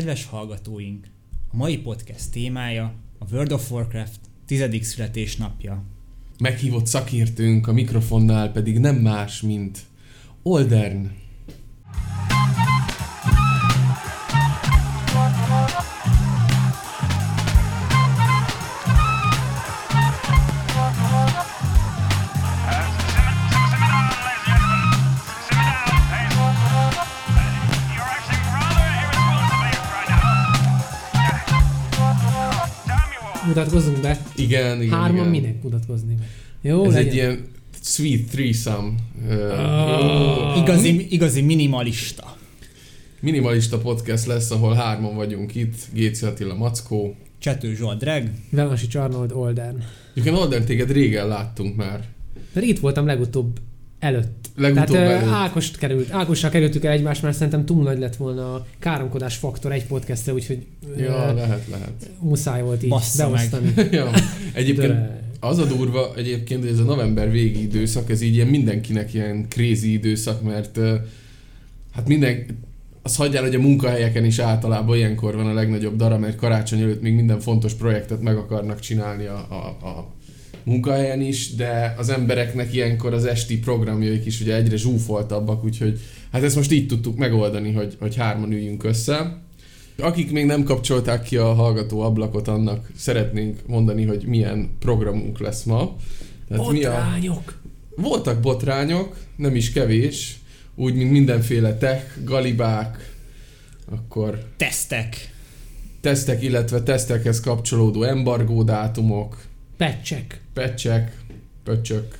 Kedves hallgatóink, a mai podcast témája a World of Warcraft tizedik születésnapja. Meghívott szakértőnk a mikrofonnál pedig nem más, mint Oldern. Mutatkozzunk be. Igen, igen, Hárman igen. minek mutatkozni be? Jó, Ez legyen. egy ilyen sweet threesome. Uh, Igazi, igazi minimalista. minimalista podcast lesz, ahol hárman vagyunk itt. Géci Attila Mackó. Csető Zsolt Dreg. Velmasi Arnold Oldern. Egyébként Oldern téged régen láttunk már. Pedig itt voltam legutóbb előtt. Legutóbb Tehát előtt. Ákost került, Ákossal kerültük el egymást, mert szerintem túl nagy lett volna a káromkodás faktor egy podcastre, úgyhogy Ja, ö, lehet, lehet. muszáj volt így Bassza beosztani. ja. Egyébként De, az a durva egyébként, hogy ez a november végi időszak, ez így ilyen mindenkinek ilyen crazy időszak, mert hát minden, az hagyjál, hogy a munkahelyeken is általában ilyenkor van a legnagyobb dara, mert karácsony előtt még minden fontos projektet meg akarnak csinálni a, a, a munkahelyen is, de az embereknek ilyenkor az esti programjaik is ugye egyre zsúfoltabbak, úgyhogy hát ezt most így tudtuk megoldani, hogy, hogy hárman üljünk össze. Akik még nem kapcsolták ki a hallgató ablakot, annak szeretnénk mondani, hogy milyen programunk lesz ma. Tehát mi a... botrányok! Voltak botrányok, nem is kevés, úgy, mint mindenféle tech, galibák, akkor Tesztek. tesztek, illetve tesztekhez kapcsolódó embargó dátumok, Pecsek. pecsek, pöcsök,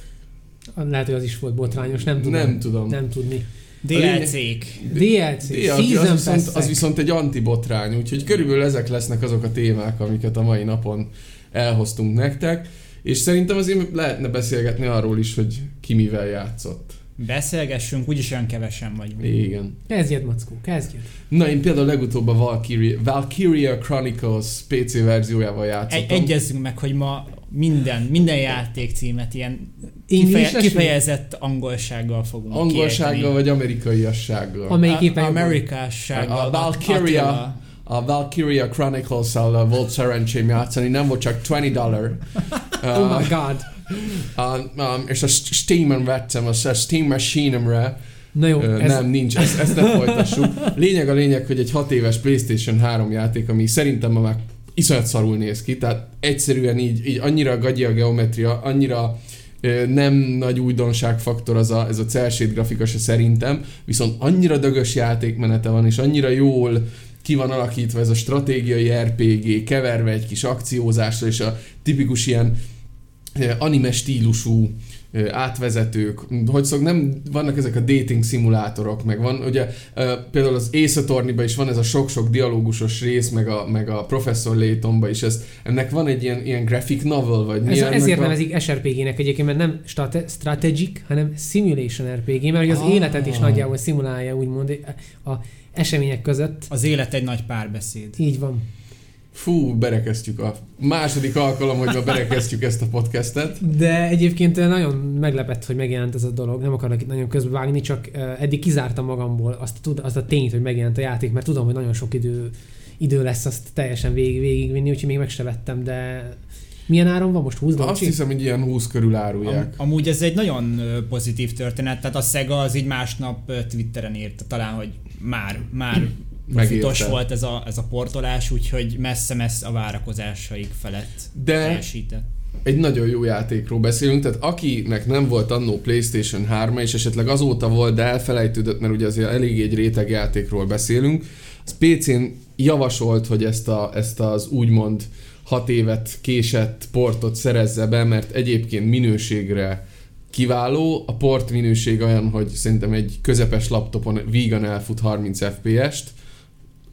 Lehet, hogy az is volt botrányos, nem tudom. nem tudom. Nem tudni. DLC-k. DLC, Ja, az, viszont, az viszont egy antibotrány, úgyhogy körülbelül ezek lesznek azok a témák, amiket a mai napon elhoztunk nektek, és szerintem azért lehetne beszélgetni arról is, hogy ki mivel játszott. Beszélgessünk, úgyis olyan kevesen vagyunk. Igen. Kezdjed, Mackó, kezdjed. Na, én például legutóbb a Valkyria, Valkyria Chronicles PC verziójával Egy, játszottam. egyezzünk meg, hogy ma minden, minden játékcímet ilyen English kifeje, kifejezett angolsággal fogunk Angolsággal kiejteni. vagy amerikaiassággal. Amelyik éppen. Amerikássággal. A Valkyria. Attila. A Valkyria Chronicles-szal volt szerencsém játszani, nem volt csak 20 dollár. Oh my god. Uh, um, és a Steam-en vettem, a Steam Machine-emre, Na jó, Ö, ez, Nem, nincs, ezt, ezt ne folytassuk. Lényeg a lényeg, hogy egy 6 éves Playstation 3 játék, ami szerintem ma már iszonyat szarul néz ki, tehát egyszerűen így, így annyira gagyi a geometria, annyira ö, nem nagy újdonságfaktor az a, ez a cel shade grafika se szerintem, viszont annyira dögös játékmenete van, és annyira jól ki van alakítva ez a stratégiai RPG, keverve egy kis akciózásra, és a tipikus ilyen anime stílusú átvezetők, hogy szok, nem vannak ezek a dating szimulátorok, meg van, ugye például az Ace Attorney-ban is van ez a sok-sok dialógusos rész, meg a, meg a Professor Laytonban is, ez, ennek van egy ilyen, ilyen graphic novel, vagy mi ez, ezért a... nevezik SRPG-nek egyébként, mert nem strate, strategic, hanem simulation RPG, mert az Ah. életet is nagyjából szimulálja, úgymond a események között. Az élet egy nagy párbeszéd. Így van. Fú, berekeztjük a második alkalom, hogy ma berekeztjük ezt a podcastet. De egyébként nagyon meglepett, hogy megjelent ez a dolog. Nem akarok itt nagyon közbevágni, csak uh, eddig kizártam magamból azt, a tud- azt a tényt, hogy megjelent a játék, mert tudom, hogy nagyon sok idő, idő lesz azt teljesen végig, végigvinni, úgyhogy még meg se vettem, de milyen áron van most? 20 Azt dolcsi? hiszem, hogy ilyen 20 körül Am, árulják. amúgy ez egy nagyon pozitív történet, tehát a Sega az így másnap Twitteren írta talán, hogy már, már profitos volt ez a, ez a portolás, úgyhogy messze-messze a várakozásaik felett De teljesített. egy nagyon jó játékról beszélünk, tehát akinek nem volt annó PlayStation 3 és esetleg azóta volt, de elfelejtődött, mert ugye azért elég egy réteg játékról beszélünk, az PC-n javasolt, hogy ezt, a, ezt az úgymond hat évet késett portot szerezze be, mert egyébként minőségre kiváló, a port minőség olyan, hogy szerintem egy közepes laptopon vígan elfut 30 FPS-t,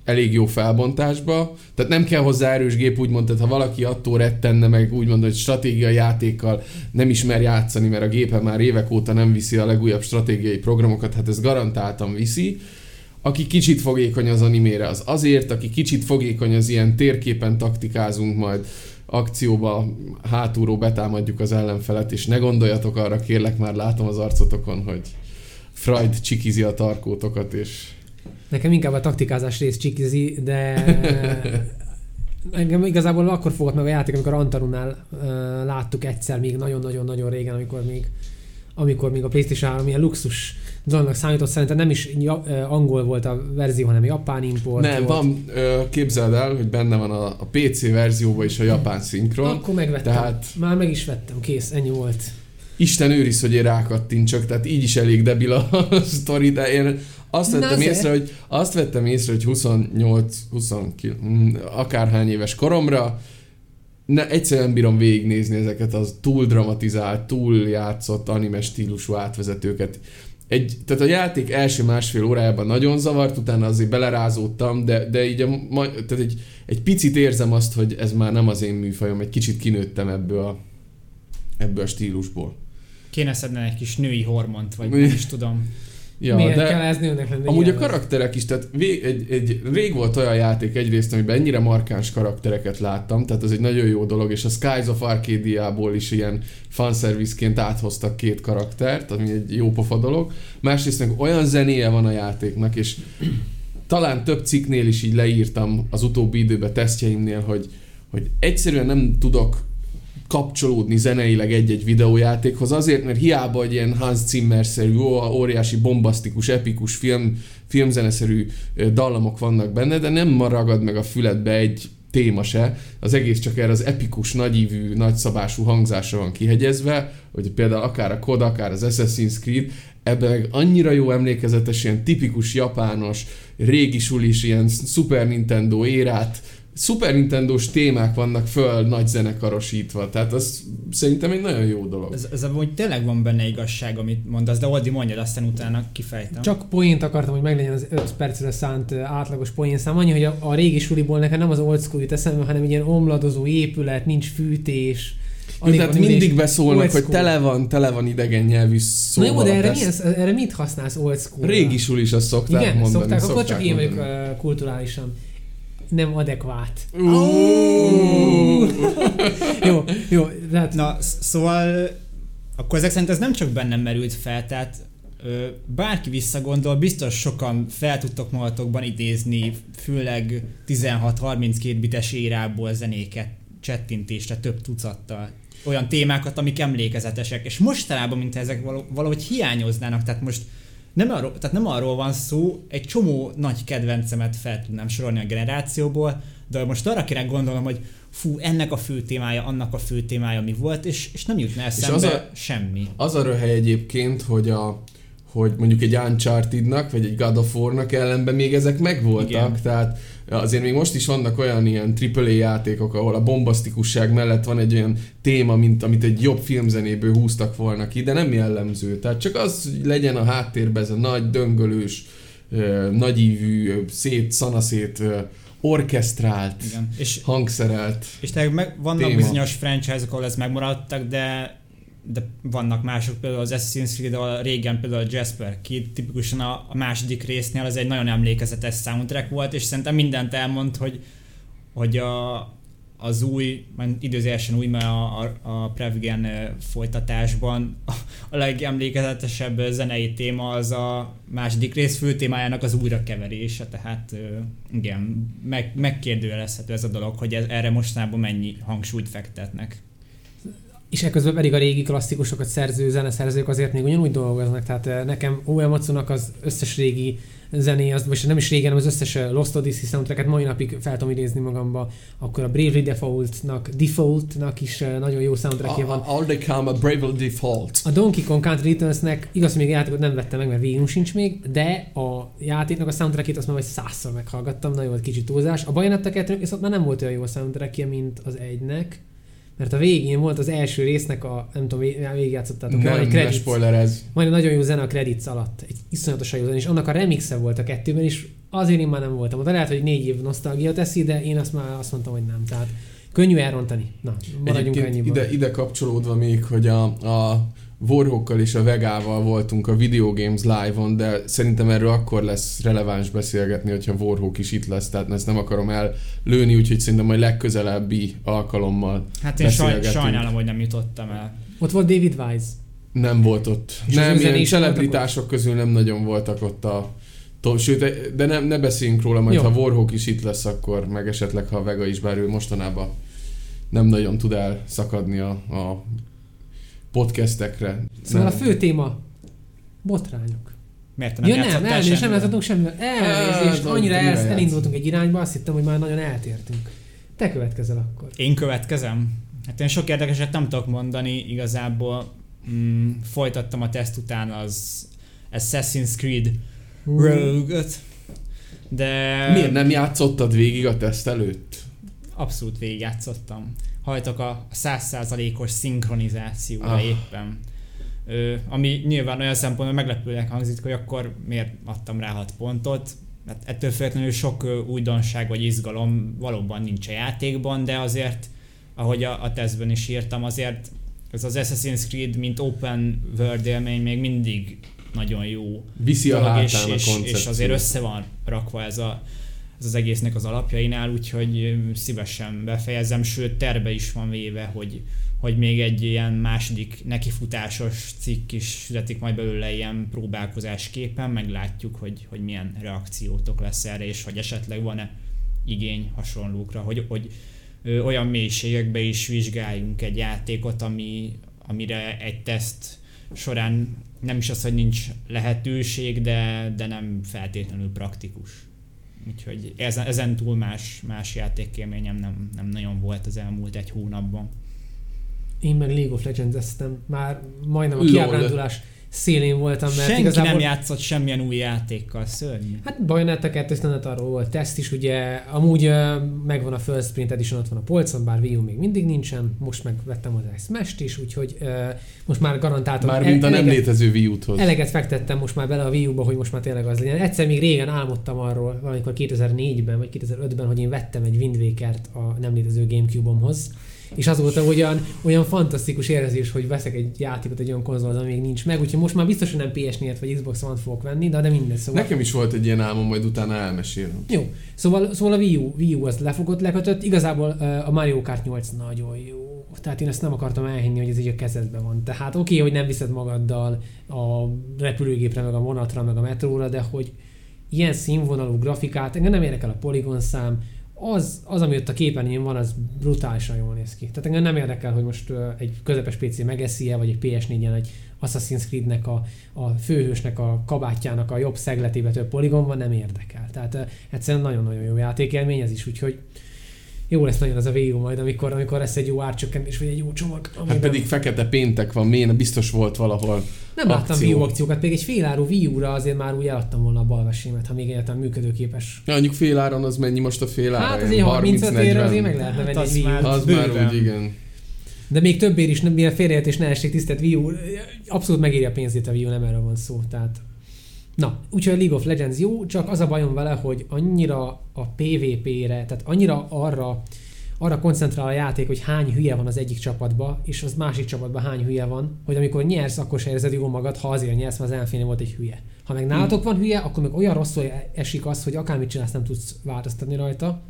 elég jó felbontásba, tehát nem kell hozzá erős gép, úgymond, tehát ha valaki attól rettenne meg, úgymond, hogy stratégiai játékkal nem ismer játszani, mert a gépe már évek óta nem viszi a legújabb stratégiai programokat, hát ez garantáltan viszi. Aki kicsit fogékony az animére, az azért, aki kicsit fogékony az ilyen térképen taktikázunk majd, akcióba hátulról betámadjuk az ellenfelet, és ne gondoljatok arra, kérlek, már látom az arcotokon, hogy Freud csikizi a tarkótokat, és Nekem inkább a taktikázás rész csikizi, de engem igazából akkor fogott meg a játék, amikor Antarunál uh, láttuk egyszer még nagyon-nagyon-nagyon régen, amikor még amikor még a PlayStation 3 ilyen luxus dolognak számított, szerintem nem is angol volt a verzió, hanem japán import Nem, volt. van, képzeld el, hogy benne van a, a PC verzióban is a japán szinkron. Akkor megvettem. Tehát Már meg is vettem, kész, ennyi volt. Isten őriz, hogy én rákattintsak, tehát így is elég debil a sztori, de én azt Na vettem azért. észre, hogy azt vettem észre, hogy 28, 29, mm, akárhány éves koromra ne, egyszerűen bírom végignézni ezeket az túl dramatizált, túl játszott anime stílusú átvezetőket. Egy, tehát a játék első másfél órájában nagyon zavart, utána azért belerázódtam, de, de így a, tehát egy, egy picit érzem azt, hogy ez már nem az én műfajom, egy kicsit kinőttem ebből a, ebből a stílusból. Kéne szedni egy kis női hormont, vagy nem is tudom. Ja, Miért de kell ez nőnek lenni? amúgy a karakterek is, tehát vég, egy, egy, rég volt olyan játék egyrészt, amiben ennyire markáns karaktereket láttam, tehát ez egy nagyon jó dolog, és a Skies of Arcadia-ból is ilyen fanservice-ként áthoztak két karaktert, ami egy jó pofa dolog. Másrészt meg olyan zenéje van a játéknak, és talán több cikknél is így leírtam az utóbbi időben tesztjeimnél, hogy, hogy egyszerűen nem tudok kapcsolódni zeneileg egy-egy videójátékhoz, azért, mert hiába egy ilyen Hans Zimmer-szerű, óriási, bombasztikus, epikus film, filmzeneszerű dallamok vannak benne, de nem ragad meg a füledbe egy téma se, az egész csak erre az epikus, nagyívű, nagyszabású hangzásra van kihegyezve, hogy például akár a COD, akár az Assassin's Creed, ebben meg annyira jó emlékezetes, ilyen tipikus japános, régi sulis, ilyen Super Nintendo érát, Super Nintendo-s témák vannak föl nagy zenekarosítva, tehát az szerintem egy nagyon jó dolog. Ez, ez amúgy tényleg van benne igazság, amit mondasz, de Oldi mondjad, aztán utána kifejtem. Csak poént akartam, hogy meglegyen az 5 percre szánt átlagos poénszám. Annyi, hogy a, a régi suliból nekem nem az old school jut eszembe, hanem egy ilyen omladozó épület, nincs fűtés. Jó, tehát mindig beszólnak, old hogy school. tele van, tele van idegen nyelvű Na szóval. jó, de erre, ezt milyen, erre mit használsz old school Régi sulis azt szokták Igen, mondani. szokták, akkor csak én vagyok ö, kulturálisan nem adekvát. Uuuuh. Jó, jó, tehát Na, sz- szóval akkor ezek szerint ez nem csak bennem merült fel, tehát ö, bárki visszagondol, biztos sokan fel tudtok magatokban idézni, főleg 16-32 bites érából zenéket csettintésre több tucattal. Olyan témákat, amik emlékezetesek, és mostanában, mint ezek valahogy hiányoznának, tehát most nem arról, tehát nem arról van szó, egy csomó nagy kedvencemet fel tudnám sorolni a generációból, de most arra kéne gondolnom, hogy fú, ennek a fő témája, annak a fő témája mi volt, és, és nem jutna eszembe az az a... semmi. Az a röhely egyébként, hogy a hogy mondjuk egy Uncharted-nak, vagy egy God of War-nak ellenben még ezek megvoltak, Igen. tehát azért még most is vannak olyan ilyen AAA játékok, ahol a bombasztikusság mellett van egy olyan téma, mint amit egy jobb filmzenéből húztak volna ki, de nem jellemző. Tehát csak az hogy legyen a háttérben ez a nagy, döngölős, nagyívű, szét, szanaszét, orkesztrált, Igen. És, hangszerelt. és meg, vannak Téma. bizonyos franchise-ok, ahol ez megmaradtak, de de vannak mások, például az Assassin's Creed, ahol régen például a Jasper Kid, tipikusan a, a második résznél az egy nagyon emlékezetes soundtrack volt, és szerintem mindent elmond, hogy, hogy a, az új, majd időzésen új, mert a, a, a Prevgen folytatásban a, a legemlékezetesebb zenei téma az a második rész főtémájának az újrakeverése, tehát igen, meg, megkérdőjelezhető ez a dolog, hogy ez, erre mostanában mennyi hangsúlyt fektetnek. És ekközben pedig a régi klasszikusokat szerző zeneszerzők azért még ugyanúgy dolgoznak, tehát eh, nekem Uematsu-nak az összes régi zené, az, vagy nem is régen, hanem az összes eh, Lost Odyssey soundtracket mai napig fel tudom idézni magamba, akkor a Bravely Default-nak, Default-nak is eh, nagyon jó soundtrackja van. All they come a Bravely Default. A Donkey Kong Country Returns-nek igaz, még a játékot nem vettem meg, mert végül sincs még, de a játéknak a soundtrackét azt már vagy százszor meghallgattam, nagyon volt kicsit túlzás. A Bayonetta 2 viszont már nem volt olyan jó a soundtrackja, mint az egynek, mert a végén volt az első résznek a, nem tudom, vég- végigjátszottátok, Nem, egy credits, spoilerez. majd nagyon jó zene a credits alatt, egy iszonyatosan jó zene, és annak a remixe volt a kettőben, és azért én már nem voltam oda. Lehet, hogy négy év nosztalgia teszi, de én azt már azt mondtam, hogy nem. Tehát könnyű elrontani. Na, maradjunk Egyébként ennyiben. ide, ide kapcsolódva még, hogy a, a Warhawkkal és a Vegával voltunk a Video Games Live-on, de szerintem erről akkor lesz releváns beszélgetni, hogyha Warhawk is itt lesz, tehát ezt nem akarom ellőni, úgyhogy szerintem majd legközelebbi alkalommal Hát én saj, sajnálom, hogy nem jutottam el. Ott volt David Wise. nem volt ott. És nem, ilyen celebritások közül nem nagyon voltak ott a Sőt, de nem, ne beszéljünk róla, majd Jó. ha Warhawk is itt lesz, akkor meg esetleg ha a Vega is, bár ő mostanában nem nagyon tud elszakadni a, a podcastekre. Szóval a Nem. fő téma botrányok. Miért nem Ja nem, elnézést, nem játszottunk semmivel. Elnézést, annyira el, elindultunk egy irányba, azt hittem, hogy már nagyon eltértünk. Te következel akkor. Én következem? Hát én sok érdekeset nem tudok mondani, igazából mm, folytattam a teszt után az Assassin's Creed Rogue-öt, de Miért nem játszottad végig a teszt előtt? abszolút végigjátszottam. Hajtok a 100%-os szinkronizációra Ah. éppen. Ö, ami nyilván olyan szempontból meglepőnek hangzik, hogy akkor miért adtam rá 6 pontot. Hát ettől függetlenül sok újdonság vagy izgalom valóban nincs a játékban, de azért, ahogy a, a tesztben is írtam, azért ez az Assassin's Creed, mint open world élmény még mindig nagyon jó Viszi a dolog, és, a és, koncepció. és azért össze van rakva ez, a, ez az egésznek az alapjainál, úgyhogy szívesen befejezem, sőt terve is van véve, hogy, hogy még egy ilyen második nekifutásos cikk is születik majd belőle ilyen próbálkozásképpen, meglátjuk, hogy, hogy milyen reakciótok lesz erre, és hogy esetleg van-e igény hasonlókra, hogy, hogy olyan mélységekbe is vizsgáljunk egy játékot, ami, amire egy teszt során nem is az, hogy nincs lehetőség, de, de nem feltétlenül praktikus. Úgyhogy ezen, ezen túl más, más játékélményem nem, nem nagyon volt az elmúlt egy hónapban. Én meg League of Legends eztem. Már majdnem a Lol. kiábrándulás szélén voltam, mert Senki igazából... nem játszott semmilyen új játékkal, szörnyű. Hát Bayonetta 2 standard arról volt teszt is, ugye amúgy ö, megvan a First Print Edition, ott van a polcon, bár Wii U még mindig nincsen, most meg vettem hozzá egy Smash-t is, úgyhogy ö, most már garantáltam. Már mint a nem létező Wii U-hoz. Eleget fektettem most már bele a Wii U-ba, hogy most már tényleg az legyen. Egyszer még régen álmodtam arról, valamikor 2004-ben vagy 2005-ben, hogy én vettem egy Wind Waker-t a nem létező Gamecube-omhoz. És azóta olyan, olyan fantasztikus érzés, hogy veszek egy játékot egy olyan konzolon, ami még nincs meg, úgyhogy most már biztos, hogy nem PS4-et vagy Xbox One-t fogok venni, de, de mindegy. Szóval... Nekem is volt egy ilyen álmom, majd utána elmesélem. Jó, szóval, szóval a Wii U, Wii U az lefogott, lekötött. Igazából a Mario Kart 8 nagyon jó. Tehát én ezt nem akartam elhinni, hogy ez így a kezedben van. Tehát oké, okay, hogy nem viszed magaddal a repülőgépre, meg a vonatra, meg a metróra, de hogy ilyen színvonalú grafikát, engem nem érdekel a poligon szám, az, az, ami ott a képernyőn van, az brutálisan jól néz ki. Tehát engem nem érdekel, hogy most egy közepes PC megeszi vagy egy PS4-en egy Assassin's Creed-nek a, a főhősnek a kabátjának a jobb szegletébe több poligon van, nem érdekel. Tehát egyszerűen nagyon-nagyon jó játékélmény ez is, úgyhogy jó lesz nagyon az a Wii U majd, amikor, amikor lesz egy jó árcsökkentés, vagy egy jó csomag. Hát amiben- pedig fekete péntek van, miért biztos volt valahol. nem láttam akció. Wii U akciókat, még egy féláru Wii U-ra azért már úgy eladtam volna a balvesémet, ha még egyáltalán működőképes. Ja, mondjuk féláron az mennyi most a félára? Hát az Ilyen egy 35 érre azért meg lehetne Hát venni az egy Wii. Az Bőven. már úgy, igen. De még többért is, nem, milyen félreértés ne essék tisztelt Wii U, abszolút megéri a pénzét a Wii U, nem erről van szó. Tehát Na, úgyhogy a League of Legends jó, csak az a bajom vele, hogy annyira a PvP-re, tehát annyira arra, arra koncentrál a játék, hogy hány hülye van az egyik csapatba, és az másik csapatban hány hülye van, hogy amikor nyersz, akkor se érzed jól magad, ha azért nyersz, mert az ellenfélnél volt egy hülye. Ha meg nálatok van hülye, akkor meg olyan rosszul esik az, hogy akármit csinálsz, nem tudsz változtatni rajta,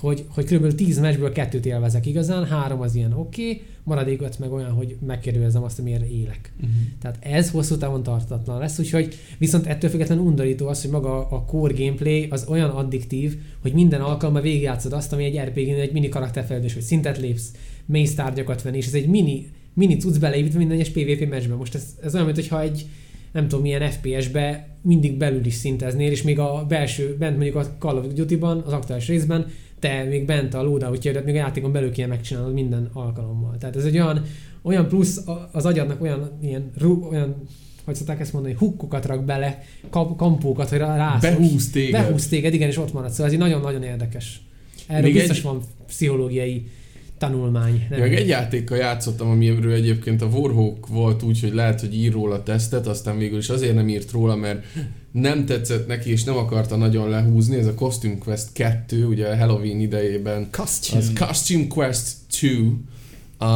hogy, hogy kb. 10 meccsből kettőt élvezek igazán, három az ilyen oké, okay, maradék öt meg olyan, hogy megkérdőjelezem azt, amiért élek. Uh-huh. Tehát ez hosszú távon tartatlan lesz, úgyhogy viszont ettől függetlenül undorító az, hogy maga a core gameplay az olyan addiktív, hogy minden alkalommal végigjátszod azt, ami egy RPG-nél egy mini karakterfejlődés, hogy szintet lépsz, mély tárgyakat venni, és ez egy mini, mini cucc beleépítve minden egyes PvP meccsben. Most ez, ez olyan, mintha egy nem tudom milyen FPS-be mindig belül is szinteznél, és még a belső, bent mondjuk a Call of Duty-ban, az aktuális részben, te még bent a loadout még a játékon belül kéne megcsinálnod minden alkalommal. Tehát ez egy olyan, olyan plusz az agyadnak olyan, ilyen, olyan hogy szokták ezt mondani, hukkokat rak bele, kap, kampókat, hogy rá- rász. Behúz téged. Behúz téged, igen, és ott maradsz. Szóval ez így nagyon-nagyon érdekes. Erről Még biztos egy- van pszichológiai tanulmány. Ja, meg egy játékkal játszottam, amiről egyébként a Warhawk volt úgy, hogy lehet, hogy ír róla tesztet, aztán végül is azért nem írt róla, mert nem tetszett neki, és nem akarta nagyon lehúzni. Ez a Costume Quest 2, ugye a Halloween idejében Costume. az Costume Quest 2, uh,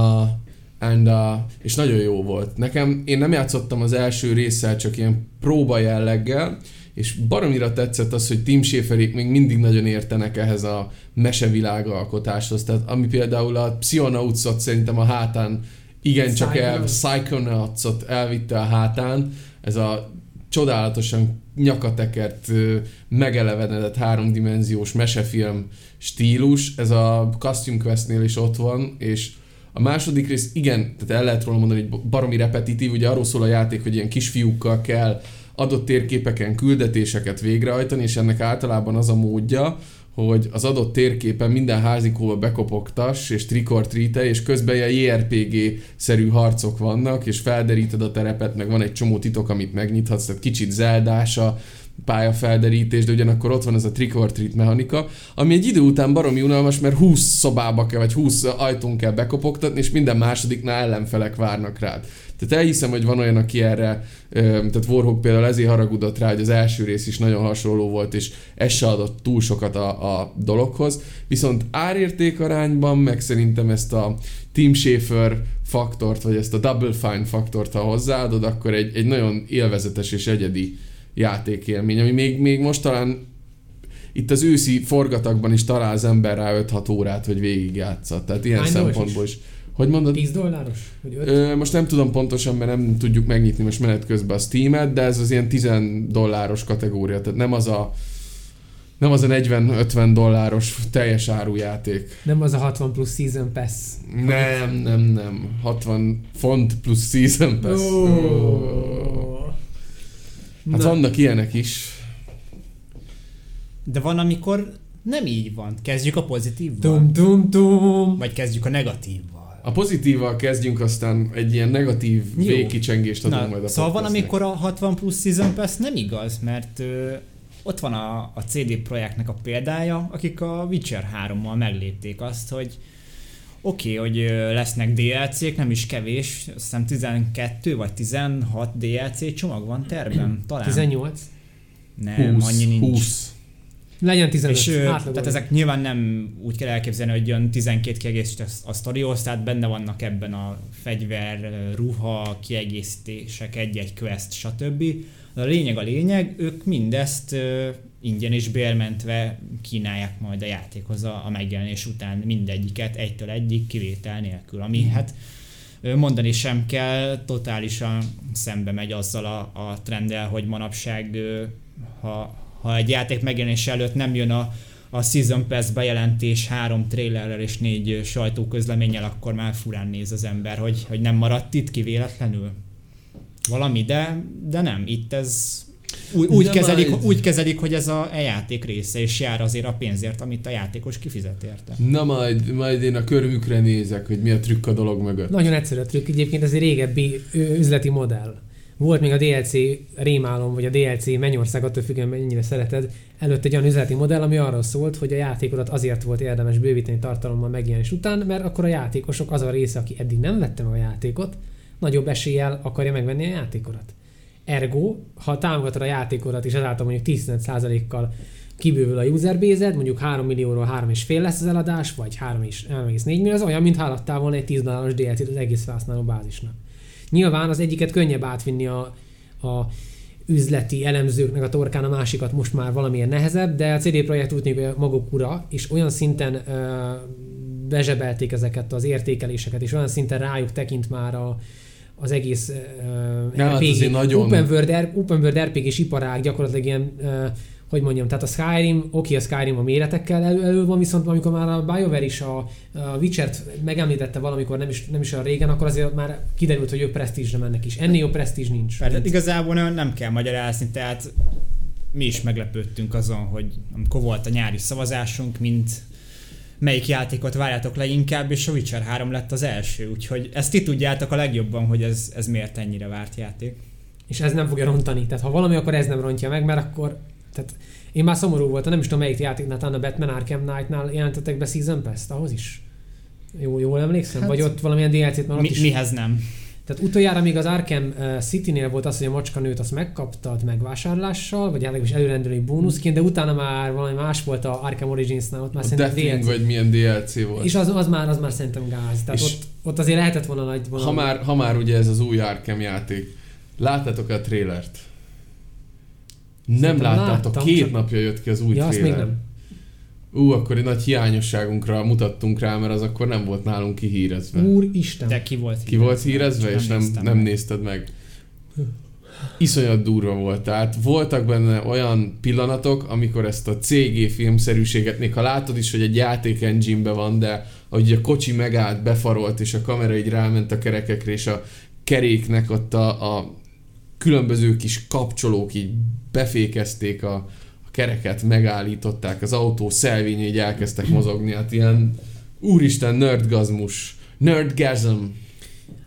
and, uh, és nagyon jó volt. Nekem, én nem játszottam az első résszel, csak ilyen próba jelleggel, és baromira tetszett az, hogy Tim Schaferék még mindig nagyon értenek ehhez a mesevilág alkotáshoz. Tehát ami például a Psychonauts-ot szerintem a hátán igencsak el, Psychonauts. Psychonauts-ot elvitte a hátán, ez a csodálatosan nyakatekert, megelevenedett háromdimenziós mesefilm stílus, ez a Costume Questnél is ott van, és a második rész, igen, tehát el lehet róla mondani, hogy baromi repetitív, ugye arról szól a játék, hogy ilyen kisfiúkkal kell adott térképeken küldetéseket végrehajtani, és ennek általában az a módja, hogy az adott térképen minden házikóba bekopogtass, és trikor trite, és közben ilyen JRPG-szerű harcok vannak, és felderíted a terepet, meg van egy csomó titok, amit megnyithatsz, tehát kicsit zeldása, pályafelderítés, de ugyanakkor ott van ez a trick or treat mechanika, ami egy idő után baromi unalmas, mert 20 szobába kell, vagy 20 ajtón kell bekopogtatni, és minden másodiknál ellenfelek várnak rád. Tehát elhiszem, hogy van olyan, aki erre, tehát Warhawk például ezért haragudott rá, hogy az első rész is nagyon hasonló volt, és ez se adott túl sokat a, a dologhoz. Viszont árérték arányban, meg szerintem ezt a Team Schafer faktort, vagy ezt a Double Fine faktort, ha hozzáadod, akkor egy, egy nagyon élvezetes és egyedi játékélmény, ami még, még most talán itt az őszi forgatakban is talál az ember rá 5-6 órát, hogy végigjátsza. Tehát ilyen Hány szempontból is. Hogy mondod? 10 dolláros? Vagy 5? Ö, most nem tudom pontosan, mert nem tudjuk megnyitni most menet közben a Steam-et, de ez az ilyen 10 dolláros kategória, tehát nem az a nem az a 40-50 dolláros teljes árujáték. Nem az a 60 plusz season pass. Nem, nem, nem. 60 font plusz season pass. Oh. Hát Na. vannak ilyenek is. De van, amikor nem így van. Kezdjük a pozitívval. Tum tum tum. Vagy kezdjük a negatívval. A pozitívval kezdjünk, aztán egy ilyen negatív Jó. végkicsengést adunk Na, majd a szóval van, amikor a 60 plusz Season Pass nem igaz, mert ö, ott van a, a CD Projektnek a példája, akik a Witcher 3-mal meglépték azt, hogy oké, okay, hogy lesznek DLC-k, nem is kevés, azt hiszem 12 vagy 16 DLC csomag van terben, talán. 18. Nem, 20, annyi nincs. 20. Legyen 15. És tehát ezek nyilván nem úgy kell elképzelni, hogy jön 12 kiegészít a, a sztorihoz, tehát benne vannak ebben a fegyver, ruha, kiegészítések, egy-egy quest, stb. De a lényeg a lényeg, ők mindezt ingyen és bérmentve kínálják majd a játékhoz a, a megjelenés után mindegyiket egytől egyik kivétel nélkül, ami hát ö, mondani sem kell, totálisan szembe megy azzal a, a trenddel, hogy manapság, ha, ha egy játék megjelenése előtt nem jön a, a Season Pass bejelentés három trailerrel és négy sajtóközleménnyel, akkor már furán néz az ember, hogy, hogy nem maradt itt ki véletlenül. Valami, de, de nem. Itt ez úgy, úgy, kezelik, majd. úgy kezelik, hogy ez a, játék része, és jár azért a pénzért, amit a játékos kifizet érte. Na majd, majd én a körmükre nézek, hogy mi a trükk a dolog mögött. Nagyon egyszerű a trükk, egyébként ez egy régebbi üzleti modell. Volt még a DLC rémálom, vagy a DLC Mennyország, attól függően mennyire szereted, előtt egy olyan üzleti modell, ami arról szólt, hogy a játékodat azért volt érdemes bővíteni tartalommal megjelenés után, mert akkor a játékosok az a része, aki eddig nem vette meg a játékot, nagyobb eséllyel akarja megvenni a játékodat. Ergo, ha támogatod a játékodat, és ezáltal mondjuk 10-15%-kal kibővül a userbase mondjuk 3 millióról 3,5 lesz az eladás, vagy 3,4 millió, az olyan, mintha eladtál volna egy 10 dolláros DLC-t az egész felhasználó bázisnak. Nyilván az egyiket könnyebb átvinni a, a üzleti elemzőknek a torkán, a másikat most már valamilyen nehezebb, de a CD Projekt úgy tűnik, hogy maguk ura, és olyan szinten ö, bezsebelték ezeket az értékeléseket, és olyan szinten rájuk tekint már a, az egész uh, Ja, hát nagyon- open, world, open world RPG-s iparág gyakorlatilag ilyen, uh, hogy mondjam, tehát a Skyrim, oké, a Skyrim a méretekkel elő, elő van, viszont amikor már a BioWare is a, a Witcher-t megemlítette valamikor, nem is, nem is olyan régen, akkor azért már kiderült, hogy ők presztízsre mennek is. Ennél jobb presztízs nincs. Persze, Nincs. igazából nem, nem kell magyarázni, tehát mi is meglepődtünk azon, hogy amikor volt a nyári szavazásunk, mint melyik játékot várjátok leginkább, és a Witcher 3 lett az első, úgyhogy ezt ti tudjátok a legjobban, hogy ez, ez miért ennyire várt játék. És ez nem fogja rontani. Tehát ha valami, akkor ez nem rontja meg, mert akkor... Tehát én már szomorú voltam, nem is tudom melyik játéknál, talán a Batman Arkham Knight-nál jelentettek be Season Pass-t, ahhoz is. Jó, jól emlékszem? Hát- Vagy ott valamilyen DLC-t már ott Mi, is. mihez nem? Tehát utoljára még az Arkham uh, City-nél volt az, hogy a macskanőt azt megkaptad megvásárlással, vagy legalábbis előrendelői bónuszként, de utána már valami más volt a Arkham Origins-nál, ott már A szerintem Deathwing, DLC. vagy milyen DLC volt. És az, az, már, az már szerintem gáz. Tehát És- ott, ott, azért lehetett volna nagy vonal. Ha már, ha már ugye ez az új Arkham játék, láttátok a trélert? Nem Szerintem láttátok, láttam, két csak- napja jött ki az új ja, azt még tréler. nem. Ú, akkor egy nagy hiányosságunkra mutattunk rá, mert az akkor nem volt nálunk kihírezve. Úristen. De ki volt Ki volt hírezve, és nem, nem meg. nézted meg? iszonyat durva volt. Tehát voltak benne olyan pillanatok, amikor ezt a CG filmszerűséget, még ha látod is, hogy egy játék engine van, de hogy a kocsi megállt, befarolt, és a kamera így ráment a kerekekre, és a keréknek ott a, a különböző kis kapcsolók így befékezték a kereket, megállították, az autó szelvényei így elkezdtek mozogni, hát ilyen úristen nerdgazmus, nerdgasm.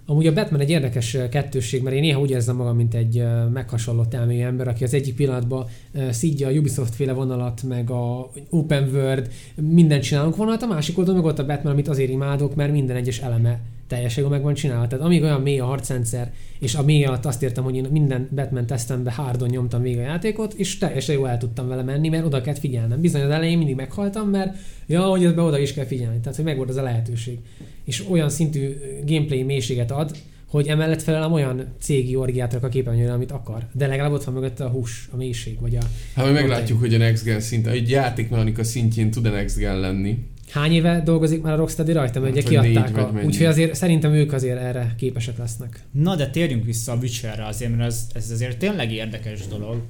Amúgy a Batman egy érdekes kettősség, mert én néha úgy érzem magam, mint egy meghasonlott elmélyű ember, aki az egyik pillanatban szídja a Ubisoft féle vonalat, meg a Open World, mindent csinálunk vonalat, a másik oldalon meg ott a Batman, amit azért imádok, mert minden egyes eleme teljességben meg van csinálva. Tehát amíg olyan mély a harcrendszer, és a mély alatt azt értem, hogy én minden Batman tesztembe hardon nyomtam végig a játékot, és teljesen jól el tudtam vele menni, mert oda kellett figyelnem. Bizony az elején mindig meghaltam, mert ja, hogy be oda is kell figyelni. Tehát, hogy megvolt az a lehetőség. És olyan szintű gameplay mélységet ad, hogy emellett felelem olyan cégi orgiátra a képernyőre, amit akar. De legalább ott van mögött a hús, a mélység, vagy a... Hát majd meglátjuk, hogy a Next Gen szinten, egy játékmechanika szintjén tud a Next Gen lenni. Hány éve dolgozik már a Rocksteady rajta, mert Hát, ugye kiadták a... Úgyhogy azért szerintem ők azért erre képesek lesznek. Na, de térjünk vissza a Witcherre azért, mert ez, ez azért tényleg érdekes dolog.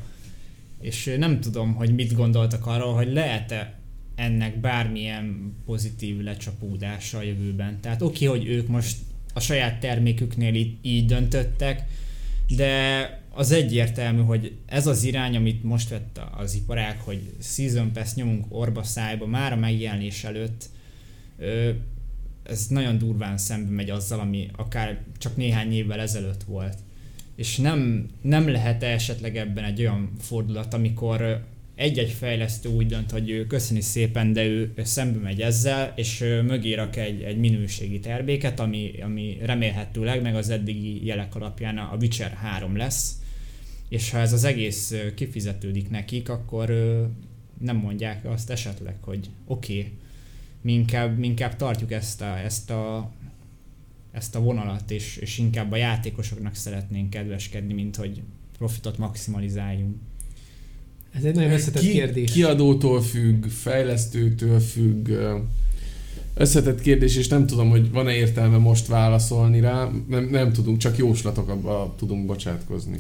És nem tudom, hogy mit gondoltak arról, hogy lehet-e ennek bármilyen pozitív lecsapódása a jövőben. Tehát oké, hogy ők most a saját terméküknél így, így döntöttek, de az egyértelmű, hogy ez az irány, amit most vett az iparág, hogy Season Pass nyomunk orba szájba már a megjelenés előtt, ez nagyon durván szembe megy azzal, ami akár csak néhány évvel ezelőtt volt. És nem, nem lehet esetleg ebben egy olyan fordulat, amikor egy-egy fejlesztő úgy dönt, hogy ő köszöni szépen, de ő, szembe megy ezzel, és mögé rak egy, egy minőségi terméket, ami, ami remélhetőleg meg az eddigi jelek alapján a Witcher 3 lesz, és ha ez az egész kifizetődik nekik, akkor nem mondják azt esetleg, hogy oké, okay, mi inkább, mi inkább tartjuk ezt a, ezt a, ezt a vonalat, és, és inkább a játékosoknak szeretnénk kedveskedni, mint hogy profitot maximalizáljunk. Ez egy nagyon összetett Ki, kérdés. Kiadótól függ, fejlesztőtől függ, összetett kérdés, és nem tudom, hogy van-e értelme most válaszolni rá, nem, nem tudunk, csak jóslatokba tudunk bocsátkozni.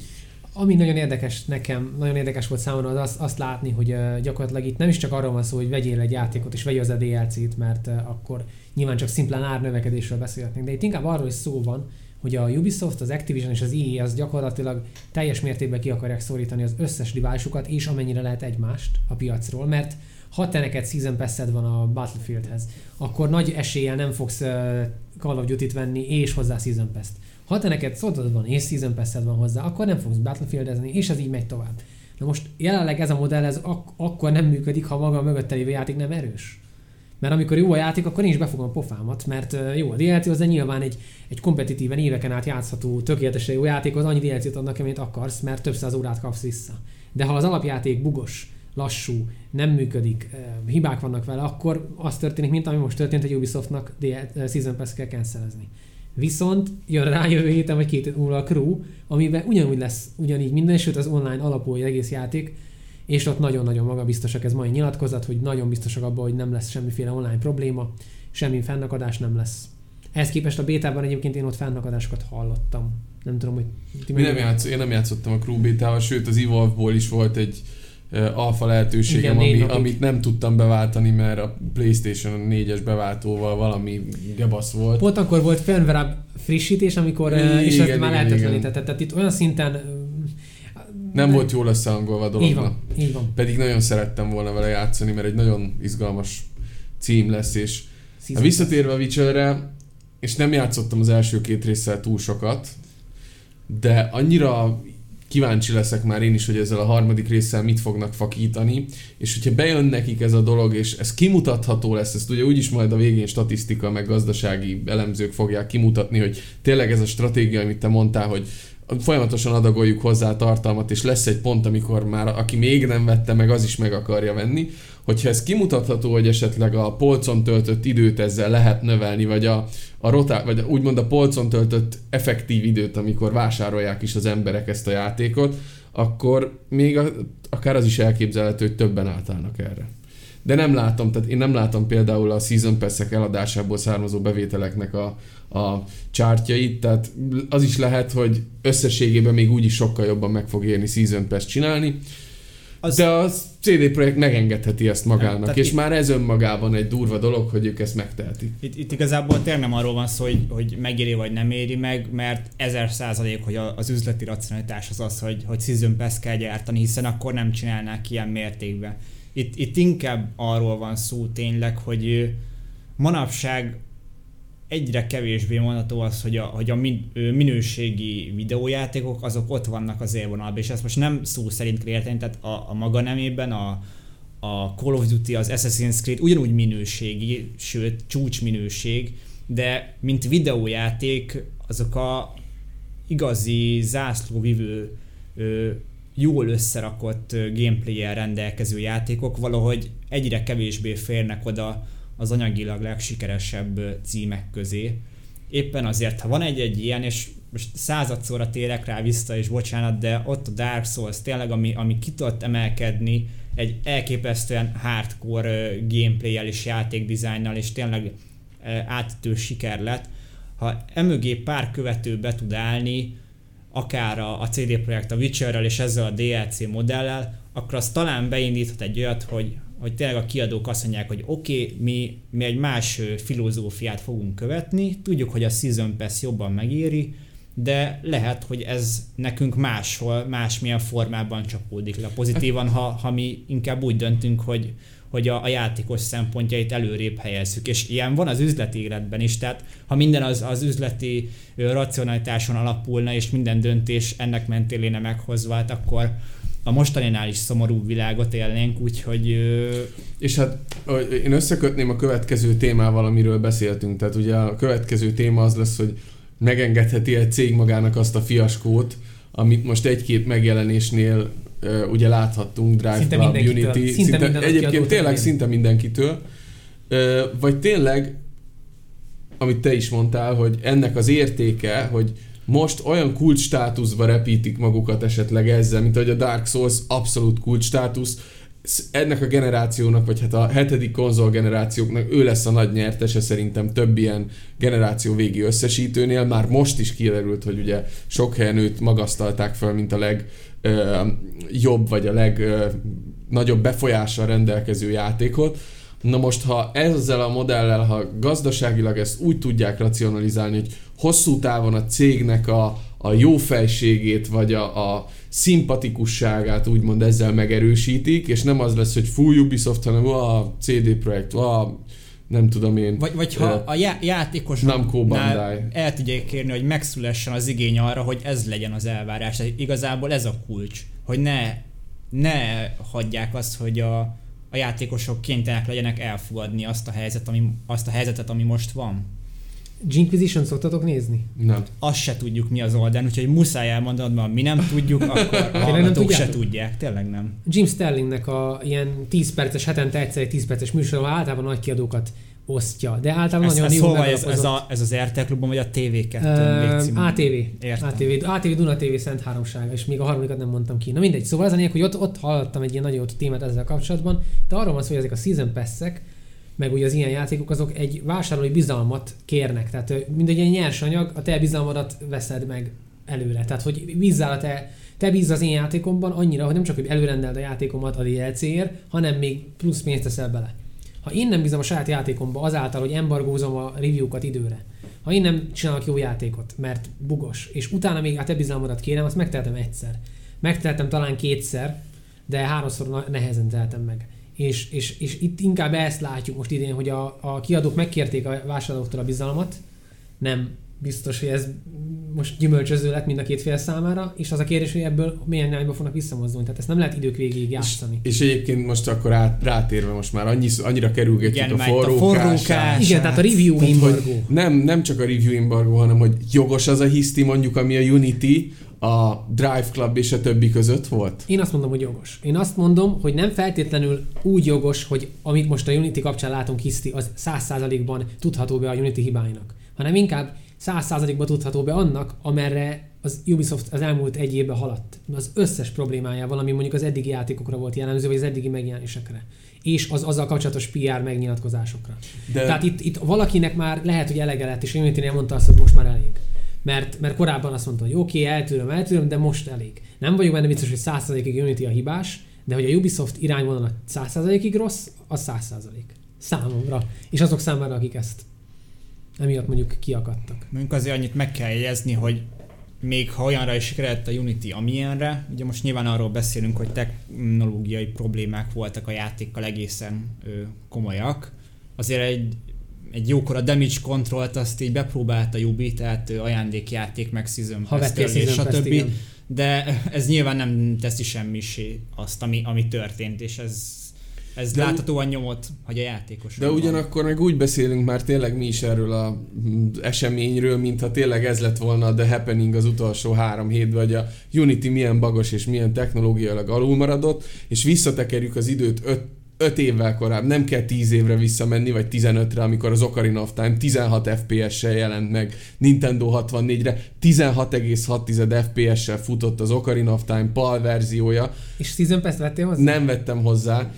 Ami nagyon érdekes nekem, nagyon érdekes volt számomra, az azt, azt látni, hogy gyakorlatilag itt nem is csak arról van szó, hogy vegyél egy játékot és vegyél az a DLC-t, mert akkor nyilván csak szimplán árnövekedésről beszélhetnénk, de itt inkább arról is szó van, hogy a Ubisoft, az Activision és az EA az gyakorlatilag teljes mértékben ki akarják szorítani az összes riválisukat, és amennyire lehet egymást a piacról, mert ha te neked Season pass van a Battlefieldhez, akkor nagy eséllyel nem fogsz Call of Duty-t venni és hozzá Season Pass-t. Ha te neked Swordod van és Season pass van hozzá, akkor nem fogsz Battlefieldezni, és ez így megy tovább. Na most jelenleg ez a modell ez ak- akkor nem működik, ha maga a mögötte lévő játék nem erős. Mert amikor jó a játék, akkor én is befogom a pofámat, mert jó, a DLC az de nyilván egy, egy kompetitíven éveken át játszható, tökéletesen jó játék, az annyi DLC-t adnak, amit akarsz, mert több száz órát kapsz vissza. De ha az alapjáték bugos, lassú, nem működik, hibák vannak vele, akkor az történik, mint ami most történt, hogy Ubisoftnak Season Pass kell cancelezni. Viszont jön rá jövő héten vagy két hét múlva a Crew, amiben ugyanúgy lesz ugyanígy minden, sőt az online alapú egy egész játék, és ott nagyon-nagyon magabiztosak, ez mai nyilatkozat, hogy nagyon biztosak abban, hogy nem lesz semmiféle online probléma, semmi fennakadás nem lesz. Ehhez képest a bétában egyébként én ott fennakadásokat hallottam. Nem tudom, hogy ti Mi nem játsz, én nem játszottam a Crew Beta-val, sőt az Evolve-ból is volt egy alfa lehetőségem, Igen, ami, napig. amit nem tudtam beváltani, mert a Playstation 4-es beváltóval valami gebasz volt. Pont akkor volt firmware frissítés, amikor Igen, és igen, ezt már lehetetlenítette. Tehát itt olyan szinten... ö, Nem volt jól összehangolva a Így dolognak. van, így van. Pedig nagyon szerettem volna vele játszani, mert egy nagyon izgalmas cím lesz, és Season visszatérve a Witcherre, és nem játszottam az első két résszel túl sokat, de annyira kíváncsi leszek már én is, hogy ezzel a harmadik résszel mit fognak fakítani, és hogyha bejön nekik ez a dolog, és ez kimutatható lesz, ezt ugye úgyis majd a végén statisztika, meg gazdasági elemzők fogják kimutatni, hogy tényleg ez a stratégia, amit te mondtál, hogy folyamatosan adagoljuk hozzá tartalmat, és lesz egy pont, amikor már aki még nem vette meg, az is meg akarja venni. Hogyha ez kimutatható, hogy esetleg a polcon töltött időt ezzel lehet növelni, vagy a, a rotá, vagy úgymond a polcon töltött effektív időt, amikor vásárolják is az emberek ezt a játékot, akkor még a, akár az is elképzelhető, hogy többen átállnak erre. de nem látom, tehát én nem látom például a Season pass eladásából származó bevételeknek a, a chartjait, tehát az is lehet, hogy összességében még úgyis sokkal jobban meg fog érni Season Pass csinálni, az... De a CD Projekt megengedheti ezt magának, nem, és itt... már ez önmagában egy durva dolog, hogy ők ezt megtehetik. Itt, itt igazából tényleg nem arról van szó, hogy, hogy megéri vagy nem éri meg, mert ezer százalék, hogy az üzleti racionalitás az az, hogy, hogy Season Pass kell gyártani, hiszen akkor nem csinálnák ilyen mértékben. Itt, itt inkább arról van szó tényleg, hogy manapság egyre kevésbé mondható az, hogy a, hogy a min, minőségi videójátékok azok ott vannak az élvonalban, és ezt most nem szó szerint kell érteni, tehát a, a maga nemében a, a Call of Duty, az Assassin's Creed ugyanúgy minőségi, sőt csúcs minőség, de mint videójáték azok a igazi zászlóvivő jól összerakott gameplay rendelkező játékok valahogy egyre kevésbé férnek oda az anyagilag legsikeresebb címek közé. Éppen azért, ha van egy-egy ilyen, és most századszorra térek rá vissza, és bocsánat, de ott a Dark Souls tényleg, ami, ami ki tudott emelkedni egy elképesztően hardcore gameplay-el és játékdizájnnal, és tényleg átítő siker lett. Ha emögé pár követő be tud állni, akár a, a CD Projekt a Witcherrel és ezzel a DLC modellel, akkor az talán beindíthat egy olyat, hogy hogy tényleg a kiadók azt mondják, hogy oké, okay, mi, mi egy más filozófiát fogunk követni, tudjuk, hogy a Season Pass jobban megéri, de lehet, hogy ez nekünk máshol, másmilyen formában csapódik le pozitívan, ha, ha mi inkább úgy döntünk, hogy, hogy a, a játékos szempontjait előrébb helyezzük. És ilyen van az üzleti életben is, tehát ha minden az, az üzleti racionalitáson alapulna, és minden döntés ennek mentén léne meghozva, hát akkor, a mostaninál is szomorú világot élnénk, úgyhogy... És hát én összekötném a következő témával, amiről beszéltünk. Tehát ugye a következő téma az lesz, hogy megengedheti egy cég magának azt a fiaskót, amit most egy-két megjelenésnél ugye láthattunk, Drive szinte Club, Unity, szinte, szinte egyébként tényleg én. szinte mindenkitől, vagy tényleg, amit te is mondtál, hogy ennek az értéke, hogy most olyan kulcs státuszba repítik magukat esetleg ezzel, mint ahogy a Dark Souls abszolút kulcs státusz, ennek a generációnak, vagy hát a hetedik konzol generációknak ő lesz a nagy nyertese szerintem több ilyen generáció végi összesítőnél. Már most is kiderült, hogy ugye sok helyen őt magasztalták fel, mint a legjobb, vagy a legnagyobb befolyással rendelkező játékot. Na most, ha ezzel a modellel, ha gazdaságilag ezt úgy tudják racionalizálni, hogy hosszú távon a cégnek a, a jó fejségét, vagy a, a szimpatikusságát úgymond ezzel megerősítik, és nem az lesz, hogy full Ubisoft, hanem a CD Projekt, a nem tudom én. Vagy, vagy ha a já- játékosoknál el tudják kérni, hogy megszülessen az igény arra, hogy ez legyen az elvárás. Tehát igazából ez a kulcs, hogy ne, ne hagyják azt, hogy a, a játékosok kénytelenek legyenek elfogadni azt a, helyzet, ami, azt a helyzetet, ami most van. Jinquisition szoktatok nézni? Nem. Azt se tudjuk mi az oldal, úgyhogy muszáj elmondanod, mert mi nem tudjuk, akkor a hallgatók se tudják. Tényleg nem. Jim Sterlingnek a ilyen 10 perces, hetente egyszer egy 10 perces műsor, általában nagy kiadókat osztja, de általában ez, nagyon ez jó szóval ez, ez, a, ez az RTL klubban, vagy a TV2 uh, ATV. Értem. ATV, ATV Duna TV Szent Háromság, és még a harmadikat nem mondtam ki. Na mindegy, szóval az a lényeg, hogy ott, ott hallottam egy ilyen nagyon jó témát ezzel kapcsolatban, de arról van szó, hogy ezek a season pass meg ugye az ilyen játékok, azok egy vásárlói bizalmat kérnek. Tehát mindegy egy nyersanyag, a te bizalmadat veszed meg előre. Tehát, hogy bízzál a te, te bízz az én játékomban annyira, hogy nem csak, hogy előrendeld a játékomat a DLC-ért, hanem még plusz pénzt teszel bele. Ha én nem bízom a saját játékomba azáltal, hogy embargózom a review-kat időre, ha én nem csinálok jó játékot, mert bugos, és utána még a te bizalmadat kérem, azt megtehetem egyszer. Megtehetem talán kétszer, de háromszor nehezen tehetem meg. És, és, és itt inkább ezt látjuk most idén, hogy a, a kiadók megkérték a vásárlóktól a bizalmat, nem biztos, hogy ez most gyümölcsöző lett mind a két fél számára, és az a kérdés, hogy ebből milyen irányba fognak visszamozdulni. Tehát ezt nem lehet idők végéig játszani. És, és egyébként most akkor át, rátérve most már annyi, annyira kerülgetjük Igen, a forrókását. Igen, tehát a review embargo. Nem, nem csak a review embargo, hanem hogy jogos az a hiszti mondjuk, ami a Unity, a Drive Club és a többi között volt? Én azt mondom, hogy jogos. Én azt mondom, hogy nem feltétlenül úgy jogos, hogy amit most a Unity kapcsán látunk hiszti, az 100%-ban tudható be a Unity hibáinak, hanem inkább 100%-ban tudható be annak, amerre az Ubisoft az elmúlt egy évben haladt az összes problémájával, ami mondjuk az eddigi játékokra volt jellemző, vagy az eddigi megjelenésekre és az azzal kapcsolatos PR megnyilatkozásokra. De... Tehát itt, itt valakinek már lehet, hogy elege lett, és unity mondta azt, hogy most már elég. Mert, mert korábban azt mondta, hogy oké, okay, eltűröm, eltűröm, de most elég. Nem vagyok benne biztos, hogy 100%-ig Unity a hibás, de hogy a Ubisoft irányvonala 100%-ig rossz, az 100%. Számomra. És azok számára, akik ezt emiatt mondjuk kiakadtak. Mondjuk azért annyit meg kell jegyezni, hogy még ha olyanra is sikerült a Unity, amilyenre, ugye most nyilván arról beszélünk, hogy technológiai problémák voltak a játékkal egészen ö, komolyak, azért egy, egy jókora damage controlt azt így bepróbált a Ubi, tehát ajándékjáték, meg season ha és többi. De ez nyilván nem teszi semmisé azt, ami, ami történt, és ez ez de láthatóan nyomot, hogy a játékos. De ugyanakkor meg úgy beszélünk már tényleg mi is erről az mm, eseményről, mintha tényleg ez lett volna a The Happening az utolsó három hétben, hogy a Unity milyen bagos és milyen technológiailag alulmaradott, és visszatekerjük az időt öt 5 évvel korább, nem kell 10 évre visszamenni, vagy 15-re, amikor az Ocarina of Time 16 FPS-sel jelent meg Nintendo 64-re, 16,6 FPS-sel futott az Ocarina of Time PAL verziója. És Season Pass vettél hozzá? Nem vettem hozzá,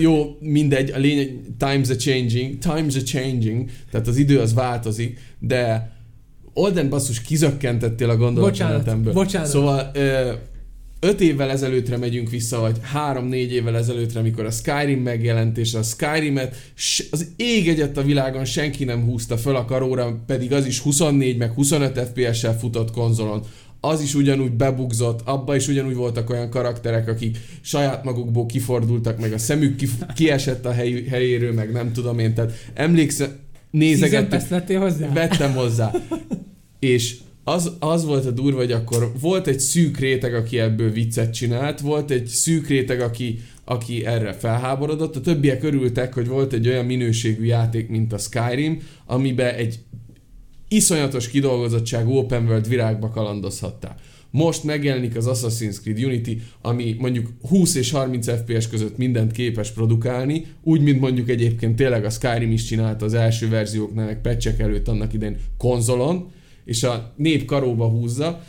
jó, mindegy, a lényeg, times are changing, times are changing, tehát az idő az változik, de Olden basszus kizökkentettél a gondolatmenetemből. Bocsánat, bocsánat. Szóval ö, öt évvel ezelőttre megyünk vissza, vagy három-négy évvel ezelőttre, amikor a Skyrim megjelent, és a Skyrimet az ég egyet a világon senki nem húzta föl a karóra, pedig az is 24 meg 25 FPS-sel futott konzolon az is ugyanúgy bebugzott, abba is ugyanúgy voltak olyan karakterek, akik saját magukból kifordultak, meg a szemük kif- kiesett a hely, helyéről, meg nem tudom én, tehát emlékszem, nézegettük, hozzá? vettem hozzá. És az, az volt a durva, hogy akkor volt egy szűk réteg, aki ebből viccet csinált, volt egy szűk réteg, aki, aki erre felháborodott, a többiek örültek, hogy volt egy olyan minőségű játék, mint a Skyrim, amiben egy iszonyatos kidolgozottságú open world virágba kalandozhattál. Most megjelenik az Assassin's Creed Unity, ami mondjuk 20 és 30 FPS között mindent képes produkálni, úgy, mint mondjuk egyébként tényleg a Skyrim is csinálta az első verzióknál, meg patchek előtt annak idején konzolon, és a nép karóba húzza,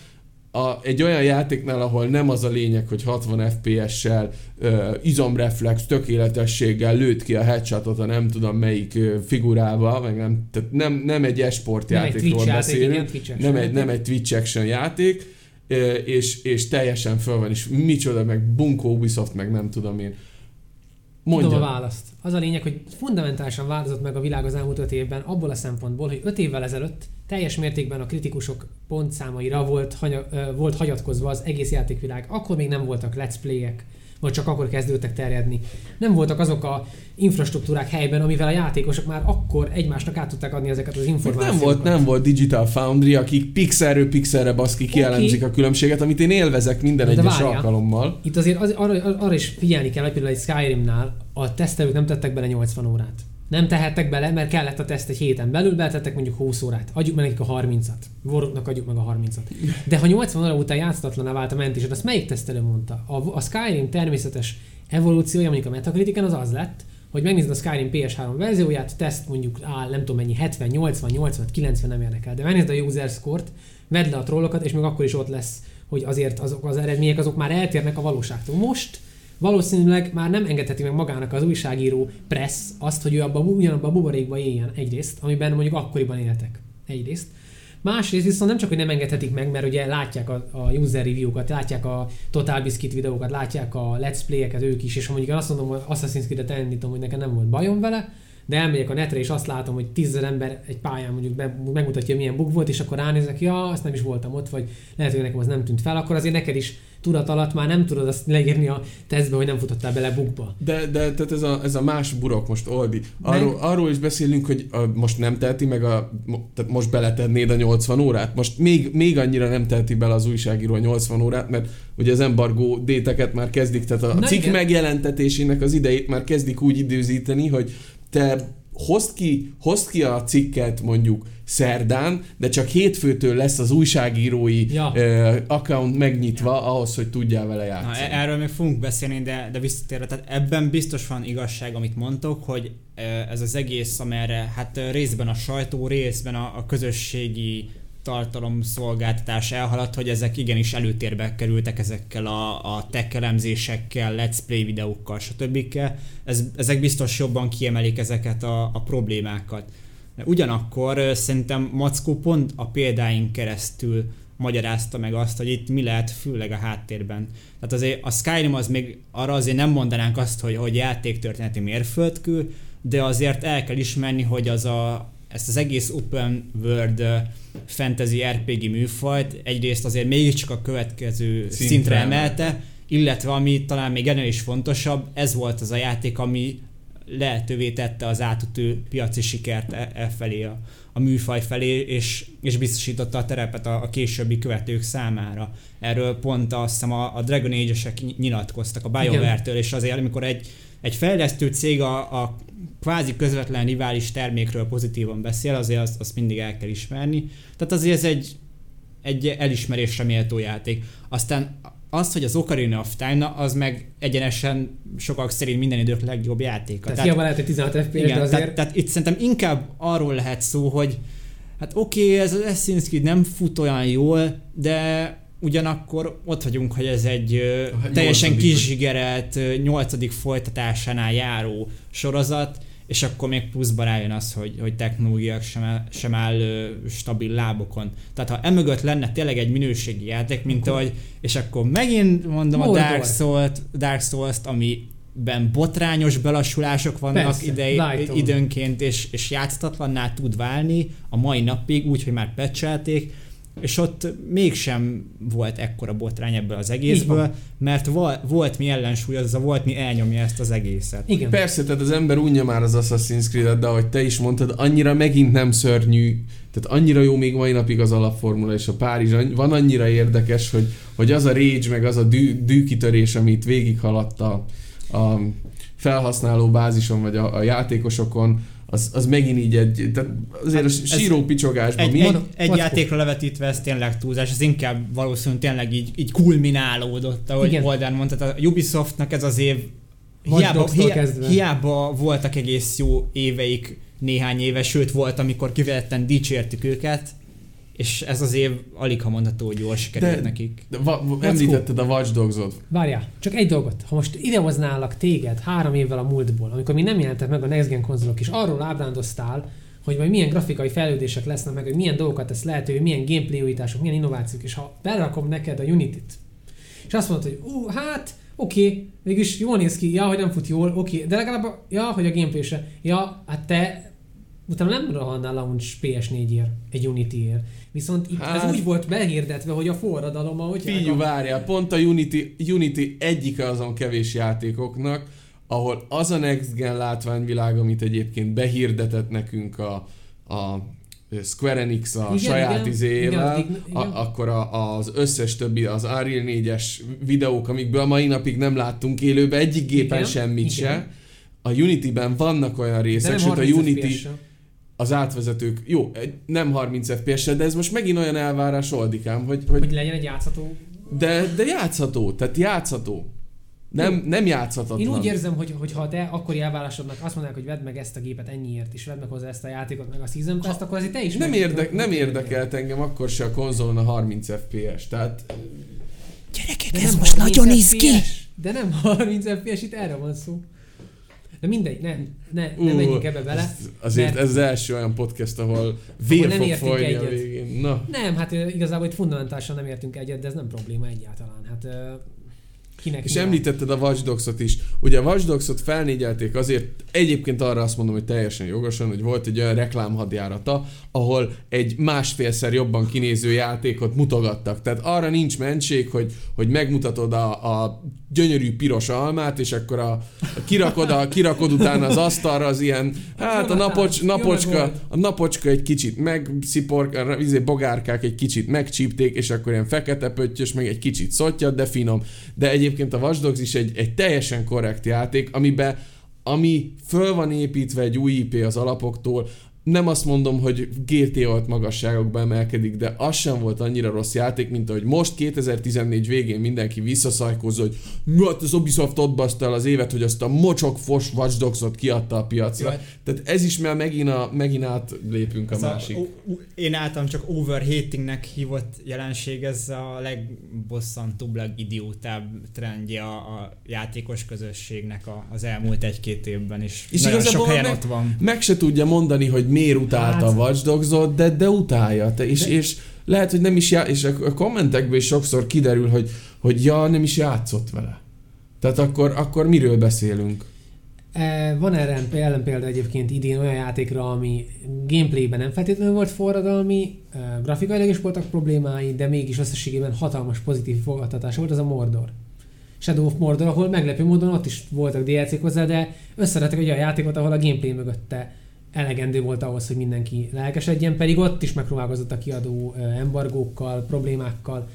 a, egy olyan játéknál, ahol nem az a lényeg, hogy 60 FPS-sel, uh, izomreflex, tökéletességgel lőtt ki a headshotot a nem tudom melyik uh, figurába, meg nem, tehát nem, nem egy esport nem játékról egy beszélünk, játék, nem, egy, nem egy Twitch action játék, uh, és, és teljesen föl van, és micsoda, meg Bunko Ubisoft, meg nem tudom én. Mondja. Tudom a választ. Az a lényeg, hogy fundamentálisan változott meg a világ az elmúlt öt évben abból a szempontból, hogy öt évvel ezelőtt teljes mértékben a kritikusok pontszámaira volt, hanya, volt hagyatkozva az egész játékvilág. Akkor még nem voltak let's play-ek, vagy csak akkor kezdődtek terjedni. Nem voltak azok a infrastruktúrák helyben, amivel a játékosok már akkor egymásnak át tudták adni ezeket az információkat. Nem volt, nem volt Digital Foundry, akik pixelről pixelre baszki kielemzik okay. a különbséget, amit én élvezek minden De egyes várjál. alkalommal. Itt azért az, arra, arra, is figyelni kell, hogy például egy Skyrimnál a tesztelők nem tettek bele 80 órát. Nem tehettek bele, mert kellett a teszt egy héten belül, beletettek mondjuk 20 órát. Adjuk meg nekik a 30-at. Voroknak adjuk meg a 30-at. De ha 80 óra után játszatlaná vált a mentésed, azt melyik tesztelő mondta? A, a Skyrim természetes evolúciója mondjuk a Metacritiken az az lett, hogy megnézed a Skyrim PS3 verzióját, teszt mondjuk áll nem tudom mennyi, 70, 80, 80, 90 nem érdekel, de megnézed a user score-t, vedd le a trollokat, és még akkor is ott lesz, hogy azért azok az eredmények azok már eltérnek a valóságtól. Most valószínűleg már nem engedheti meg magának az újságíró press azt, hogy ő abba, ugyanabban a buborékba éljen egyrészt, amiben mondjuk akkoriban éltek egyrészt. Másrészt viszont nem csak, hogy nem engedhetik meg, mert ugye látják a, a user review-kat, látják a Total Biscuit videókat, látják a let's play-eket ők is, és ha mondjuk azt mondom, hogy Assassin's Creed-et elindítom, hogy nekem nem volt bajom vele, de elmegyek a netre, és azt látom, hogy tízezer ember egy pályán mondjuk be, megmutatja, milyen bug volt, és akkor ránézek, ja, azt nem is voltam ott, vagy lehet, hogy nekem az nem tűnt fel, akkor azért neked is tudat alatt már nem tudod azt leírni a tesztbe, hogy nem futottál bele bukba. De, de tehát ez a, ez a más burok most, Oldi. Arról, arról is beszélünk, hogy a, most nem teheti meg a, tehát most beletennéd a 80 órát. Most még, még annyira nem teheti bele az újságíró a 80 órát, mert ugye az embargó déteket már kezdik, tehát a Na cikk igen. megjelentetésének az idejét már kezdik úgy időzíteni, hogy te hozd ki, hozd ki a cikket mondjuk szerdán, de csak hétfőtől lesz az újságírói ja. uh, account megnyitva ja. ahhoz, hogy tudjál vele játszani. Na, erről még fogunk beszélni, de, de visszatérve, tehát ebben biztos van igazság, amit mondtok, hogy ez az egész, amerre hát részben a sajtó, részben a, a közösségi tartalomszolgáltatás elhaladt, hogy ezek igenis előtérbe kerültek ezekkel a, a tech let's play videókkal, stb. Ez, ezek biztos jobban kiemelik ezeket a, a problémákat. De ugyanakkor szerintem Mackó pont a példáink keresztül magyarázta meg azt, hogy itt mi lehet főleg a háttérben. Tehát azért a Skyrim az még arra azért nem mondanánk azt, hogy, hogy játéktörténeti mérföldkő, de azért el kell ismerni, hogy az a, ezt az egész open world fantasy RPG műfajt egyrészt azért mégiscsak a következő szintre, Szintre emelte. illetve ami talán még ennél is fontosabb, ez volt az a játék, ami lehetővé tette az átütő piaci sikert e, e felé, a, a műfaj felé, és, és biztosította a terepet a, a későbbi követők számára. Erről pont azt hiszem a, a Dragon Age-esek ny- nyilatkoztak a BioWare-től, és azért amikor egy, egy fejlesztő cég a, a kvázi közvetlen rivális termékről pozitívan beszél, azért azt, azt mindig el kell ismerni. Tehát azért ez egy, egy elismerésre méltó játék. Aztán az, hogy az Ocarina of Time, az meg egyenesen sokak szerint minden idők legjobb játéka. Tehát hiába lehet, hogy 16 FPS, igen, de azért... tehát, tehát itt szerintem inkább arról lehet szó, hogy hát oké, okay, ez az Assassin's Creed nem fut olyan jól, de ugyanakkor ott vagyunk, hogy ez egy A teljesen kizsigerelt nyolcadik folytatásánál járó sorozat, és akkor még pluszba rájön az, hogy, hogy technológiák sem, áll- sem áll ö, stabil lábokon. Tehát ha emögött lenne tényleg egy minőségi játék, mint Akkor- ahogy, és akkor megint mondom a Mordor. Dark Souls, Dark Souls-t, ami ben botrányos belassulások vannak Persze, idei, Lighton. időnként, és, és játszhatatlanná tud válni a mai napig, úgy, hogy már pecselték, és ott mégsem volt ekkora botrány ebből az egészből, mert vo- volt mi ellensúlyozza, volt mi elnyomja ezt az egészet. Igen. Persze, tehát az ember unja már az Assassin's Creed-et, de ahogy te is mondtad, annyira megint nem szörnyű, tehát annyira jó még mai napig az alapformula és a Párizs, van annyira érdekes, hogy, hogy az a rage, meg az a dű, dűkitörés, amit végighaladt a, a felhasználó bázison, vagy a, a játékosokon, az, az megint így egy, tehát azért Hát a síró picsogásban Egy, mi? egy, egy játékra levetítve ez tényleg túlzás, ez inkább valószínűleg tényleg így, így kulminálódott, ahogy Igen. Oldán mondta, tehát a Ubisoftnak ez az év hiába, Dogs-tól hiá, kezdve. hiába voltak egész jó éveik néhány éve, sőt volt, amikor kifejezetten dicsértük őket, és ez az év alig ha mondható, hogy jól sikerült De- nekik. De va, említetted a Watch Dogs-ot. Várjál, csak egy dolgot. Ha most idehoználak téged három évvel a múltból, amikor még nem jelentek meg a Next Gen konzolok, és arról ábrándoztál, hogy majd milyen grafikai fejlődések lesznek meg, hogy milyen dolgokat tesz lehetővé, milyen gameplay újítások, milyen innovációk, és ha berakom neked a Unity-t, és azt mondod, hogy ú, hát, oké, okay, mégis jól néz ki, ja, hogy nem fut jól, oké, okay, de legalább, a, ja, hogy a gameplay se, ja, hát te utána nem rohannál launch PS4-ért, egy Unity-ért. Viszont itt hát, ez úgy volt behirdetve, hogy a forradalom, ahogy Figyelj, várjál, pont a Unity, Unity egyike azon kevés játékoknak, ahol az a Next Gen látványvilág, amit egyébként behirdetett nekünk a, a Square Enix a Igen, saját igen, izéjével, igen, igen. a, akkor a, az összes többi, az Unreal 4-es videók, amikből a mai napig nem láttunk élőben egyik gépen Igen, semmit igen. se, a Unity-ben vannak olyan részek, sőt a 30 Unity FPS-sel. Az átvezetők, jó, nem 30 fps de ez most megint olyan elvárás oldikám, hogy, hogy Hogy legyen egy játszható de, de játszható, tehát játszható. Nem, nem játszhatatlan. Én úgy érzem, hogy, hogy ha te akkori elvárásodnak azt mondják, hogy vedd meg ezt a gépet ennyiért, és vedd meg hozzá ezt a játékot, meg a Season Pass-t, akkor azért te is nem, érdek, nem érdekelt engem akkor se a konzolon a 30 FPS, tehát Gyerekek, De ez most 30 nagyon izgi! De nem 30 FPS, itt erre van szó. De mindegy, nem, ne, nem Ú, menjünk ebbe bele. azért mert- ez az első olyan podcast, ahol vér nem fog folyni a egyet. végén. Na, Nem, hát igazából itt fundamentálisan nem értünk egyet, de ez nem probléma egyáltalán. Hát kinek és mi van? említetted a Watch Dogs-ot is. Ugye a Watch Dogs-ot felnégyelték azért, egyébként arra azt mondom, hogy teljesen jogosan, hogy volt egy olyan reklámhadjárata, ahol egy másfélszer jobban kinéző játékot mutogattak. Tehát arra nincs mentség, hogy, hogy megmutatod a, a gyönyörű piros almát, és akkor a, a kirakod, a, kirakod utána az asztalra az ilyen, hát a napocs, napocska, a napocska egy kicsit megszipor, a izé, bogárkák egy kicsit megcsípték, és akkor ilyen fekete pöttyös, meg egy kicsit szottyad, de finom. De egyébként a Watch Dogs is egy, egy teljesen korrekt játék, amiben ami föl van építve egy új IP az alapoktól, nem azt mondom, hogy GTA magasságokba emelkedik, de az sem volt annyira rossz játék, mint ahogy most 2014 végén mindenki visszaszajkózza, hogy hát az Ubisoft ott baszta el az évet, hogy azt a mocsok fos Watch Dogs-ot kiadta a piacra. Jó, Tehát ez is már megint, a, megint átlépünk a Ez másik. o- o- én általam csak overhatingnek hívott jelenség, ez a legbosszantóbb, legidiótább trendje a, a játékos közösségnek a, az elmúlt egy-két évben, és, És nagyon sok igazából helyen meg- ott van. meg se tudja mondani, hogy miért utálta Hát- a Watch Dogs-ot, de, de utálja. Te, és, De- és lehet, hogy nem is já- és a kommentekből is sokszor kiderül, hogy, hogy ja, nem is játszott vele. Tehát akkor, akkor miről beszélünk? E, Van erre ellenpélda egyébként idén olyan játékra, ami gameplayben nem feltétlenül volt forradalmi, e, grafikailag is voltak problémái, de mégis összességében hatalmas pozitív fogadtatása volt, az a Mordor. Shadow of Mordor, ahol meglepő módon ott is voltak DLC-k hozzá, de összerettek egy olyan játékot, ahol a gameplay mögötte elegendő volt ahhoz, hogy mindenki lelkesedjen, pedig ott is megpróbálkozott a kiadó embargókkal, problémákkal.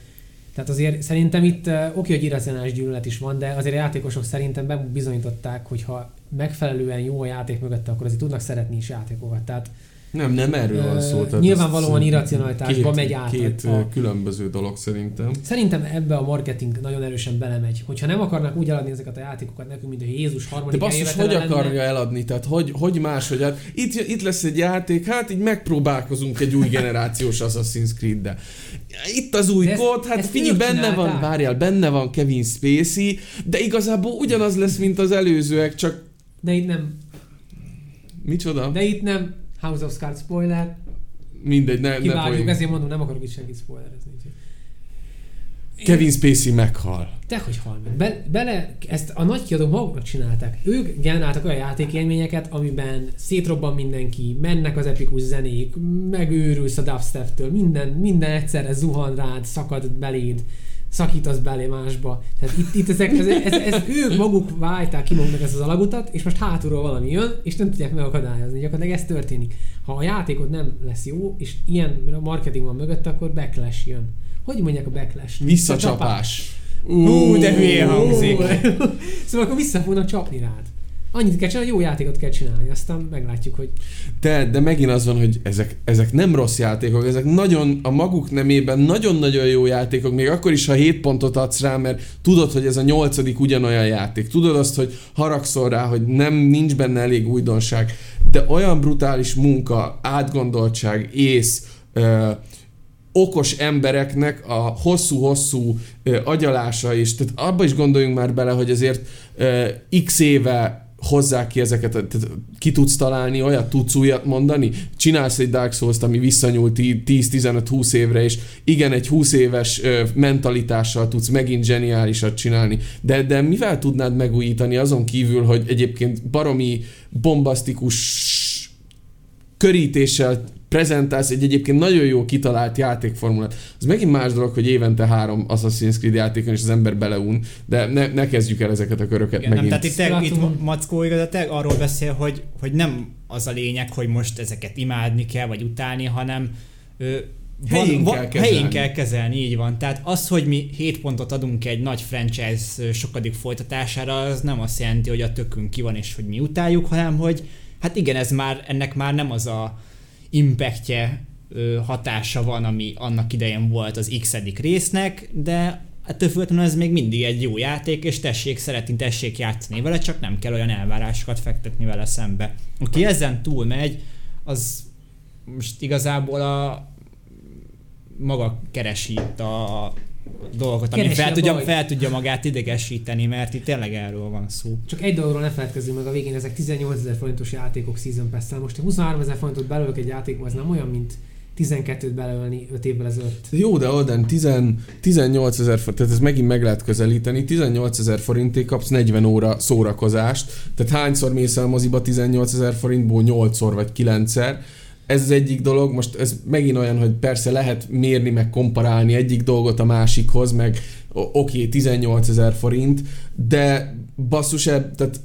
Tehát azért szerintem itt oké, hogy irracionális gyűlölet is van, de azért a játékosok szerintem bizonyították, hogy ha megfelelően jó a játék mögötte, akkor azért tudnak szeretni is játékokat. Tehát Nem, nem erről van szó. Tehát nyilvánvalóan irracionalitásba megy át Két a- különböző dolog szerintem. Szerintem ebbe a marketing nagyon erősen belemegy. Hogyha nem akarnak úgy eladni ezeket a játékokat nekünk, mint a Jézus De harmadik basszus, eljövetele hogy lenne, akarja eladni? Tehát hogy, hogy máshogy? Hát itt, itt lesz egy játék, hát így megpróbálkozunk egy új generációs Assassin's Creed-de. Itt az új De kód, hát figyelj, benne van, várjál, benne van Kevin Spacey, de igazából ugyanaz lesz, mint az előzőek, csak De itt nem, micsoda? de itt nem House of Cards spoiler, Mindegy, ne, ne kivágjuk, poénk. ezért mondom, nem akarok itt senkit spoilerezni. Kevin Spacey meghal. Te hogy hal meg. Be, bele, ezt a nagy kiadók maguknak csinálták. Ők generáltak olyan játékélményeket, amiben szétrobban mindenki, mennek az epikus zenék, megőrülsz a dubstep-től, minden, minden egyszerre zuhan rád, szakad beléd, szakítasz belé másba. Tehát itt, itt ezek, ez, ez, ez, ők maguk válták ki maguknak ezt az alagutat, és most hátulról valami jön, és nem tudják megakadályozni. Gyakorlatilag ez történik. Ha a játékod nem lesz jó, és ilyen marketing van mögött, akkor backlash jön. Hogy mondják a backlash? Visszacsapás. Hú, de hülyén hangzik. szóval akkor vissza fognak csapni rád. Annyit kell csinálni, jó játékot kell csinálni, aztán meglátjuk, hogy De, de megint az van, hogy ezek, ezek nem rossz játékok, ezek nagyon a maguk nemében nagyon-nagyon jó játékok, még akkor is, ha 7 pontot adsz rá, mert tudod, hogy ez a nyolcadik ugyanolyan játék. Tudod azt, hogy haragszol rá, hogy nem nincs benne elég újdonság, de olyan brutális munka, átgondoltság, ész, ö, okos embereknek a hosszú-hosszú ö, agyalása is, tehát abba is gondoljunk már bele, hogy azért ö, x éve hozzák ki ezeket, tehát ki tudsz találni, olyat? Tudsz újat mondani, csinálsz egy Dark Souls-t, ami visszanyúlt 10-15-20 évre, és igen, egy 20 éves mentalitással tudsz megint zseniálisat csinálni, de, de mivel tudnád megújítani azon kívül, hogy egyébként baromi bombasztikus körítéssel prezentálsz egy egyébként nagyon jó kitalált játékformulát. Az megint más dolog, hogy évente három Assassin's Creed játékon és az ember beleun, de ne, ne kezdjük el ezeket a köröket Igen, nem, megint. tehát itt, itt Splatoon. Mackó igazán arról beszél, hogy, hogy nem az a lényeg, hogy most ezeket imádni kell, vagy utálni, hanem ö, Helyén kell kezelni. helyén kell kezelni, így van. Tehát az, hogy mi 7 pontot adunk egy nagy franchise sokadik folytatására, az nem azt jelenti, hogy a tökünk ki van, és hogy mi utáljuk, hanem hogy hát igen, ez már, ennek már nem az a impactje, hatása van, ami annak idején volt az x résznek, de ettől függetlenül ez még mindig egy jó játék, és tessék szeretni, tessék játszani vele, csak nem kell olyan elvárásokat fektetni vele szembe. Aki ezen túl megy, az most igazából a maga keresi a dolgokat, ami Keresi fel tudja, fel tudja magát idegesíteni, mert itt tényleg erről van szó. csak egy dologról ne feledkezzünk meg a végén, ezek 18 ezer forintos játékok Season pass Most 23 ezer forintot belőlök egy játékba, az nem olyan, mint 12-t belőlni 5 évvel ezelőtt. Jó, de Olden 10, 18 ezer forint, tehát ez megint meg lehet közelíteni, 18 ezer forinté kapsz 40 óra szórakozást, tehát hányszor mész el moziba 18 ezer forintból? 8-szor vagy 9-szer, ez az egyik dolog, most ez megint olyan, hogy persze lehet mérni, meg komparálni egyik dolgot a másikhoz, meg oké, okay, 18 ezer forint, de basszus, eb- tehát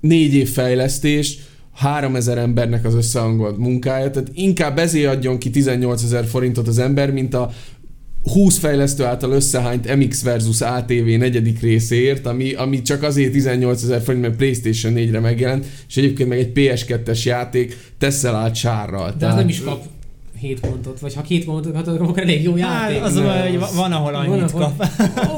négy év fejlesztés, 3000 embernek az összehangolt munkája, tehát inkább ezért adjon ki 18 ezer forintot az ember, mint a 20 fejlesztő által összehányt MX versus ATV negyedik részéért, ami, ami csak azért 18 ezer forint, mert PlayStation 4-re megjelent, és egyébként meg egy PS2-es játék tesszel át sárral. De az nem is kap 7 pontot, vagy ha 2 pontot kapod, akkor elég jó játék. Hát, az baj, hogy va- van, ahol annyit ahol- kap.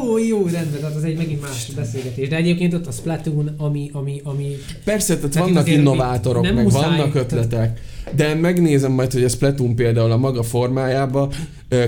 Ó, jó, rendben, tehát az egy megint más beszélgetés. De egyébként ott a Splatoon, ami, ami, ami Persze, tehát Tehát vannak innovátorok, meg muszáj, vannak ötletek, de megnézem majd, hogy a Splatoon például a maga formájába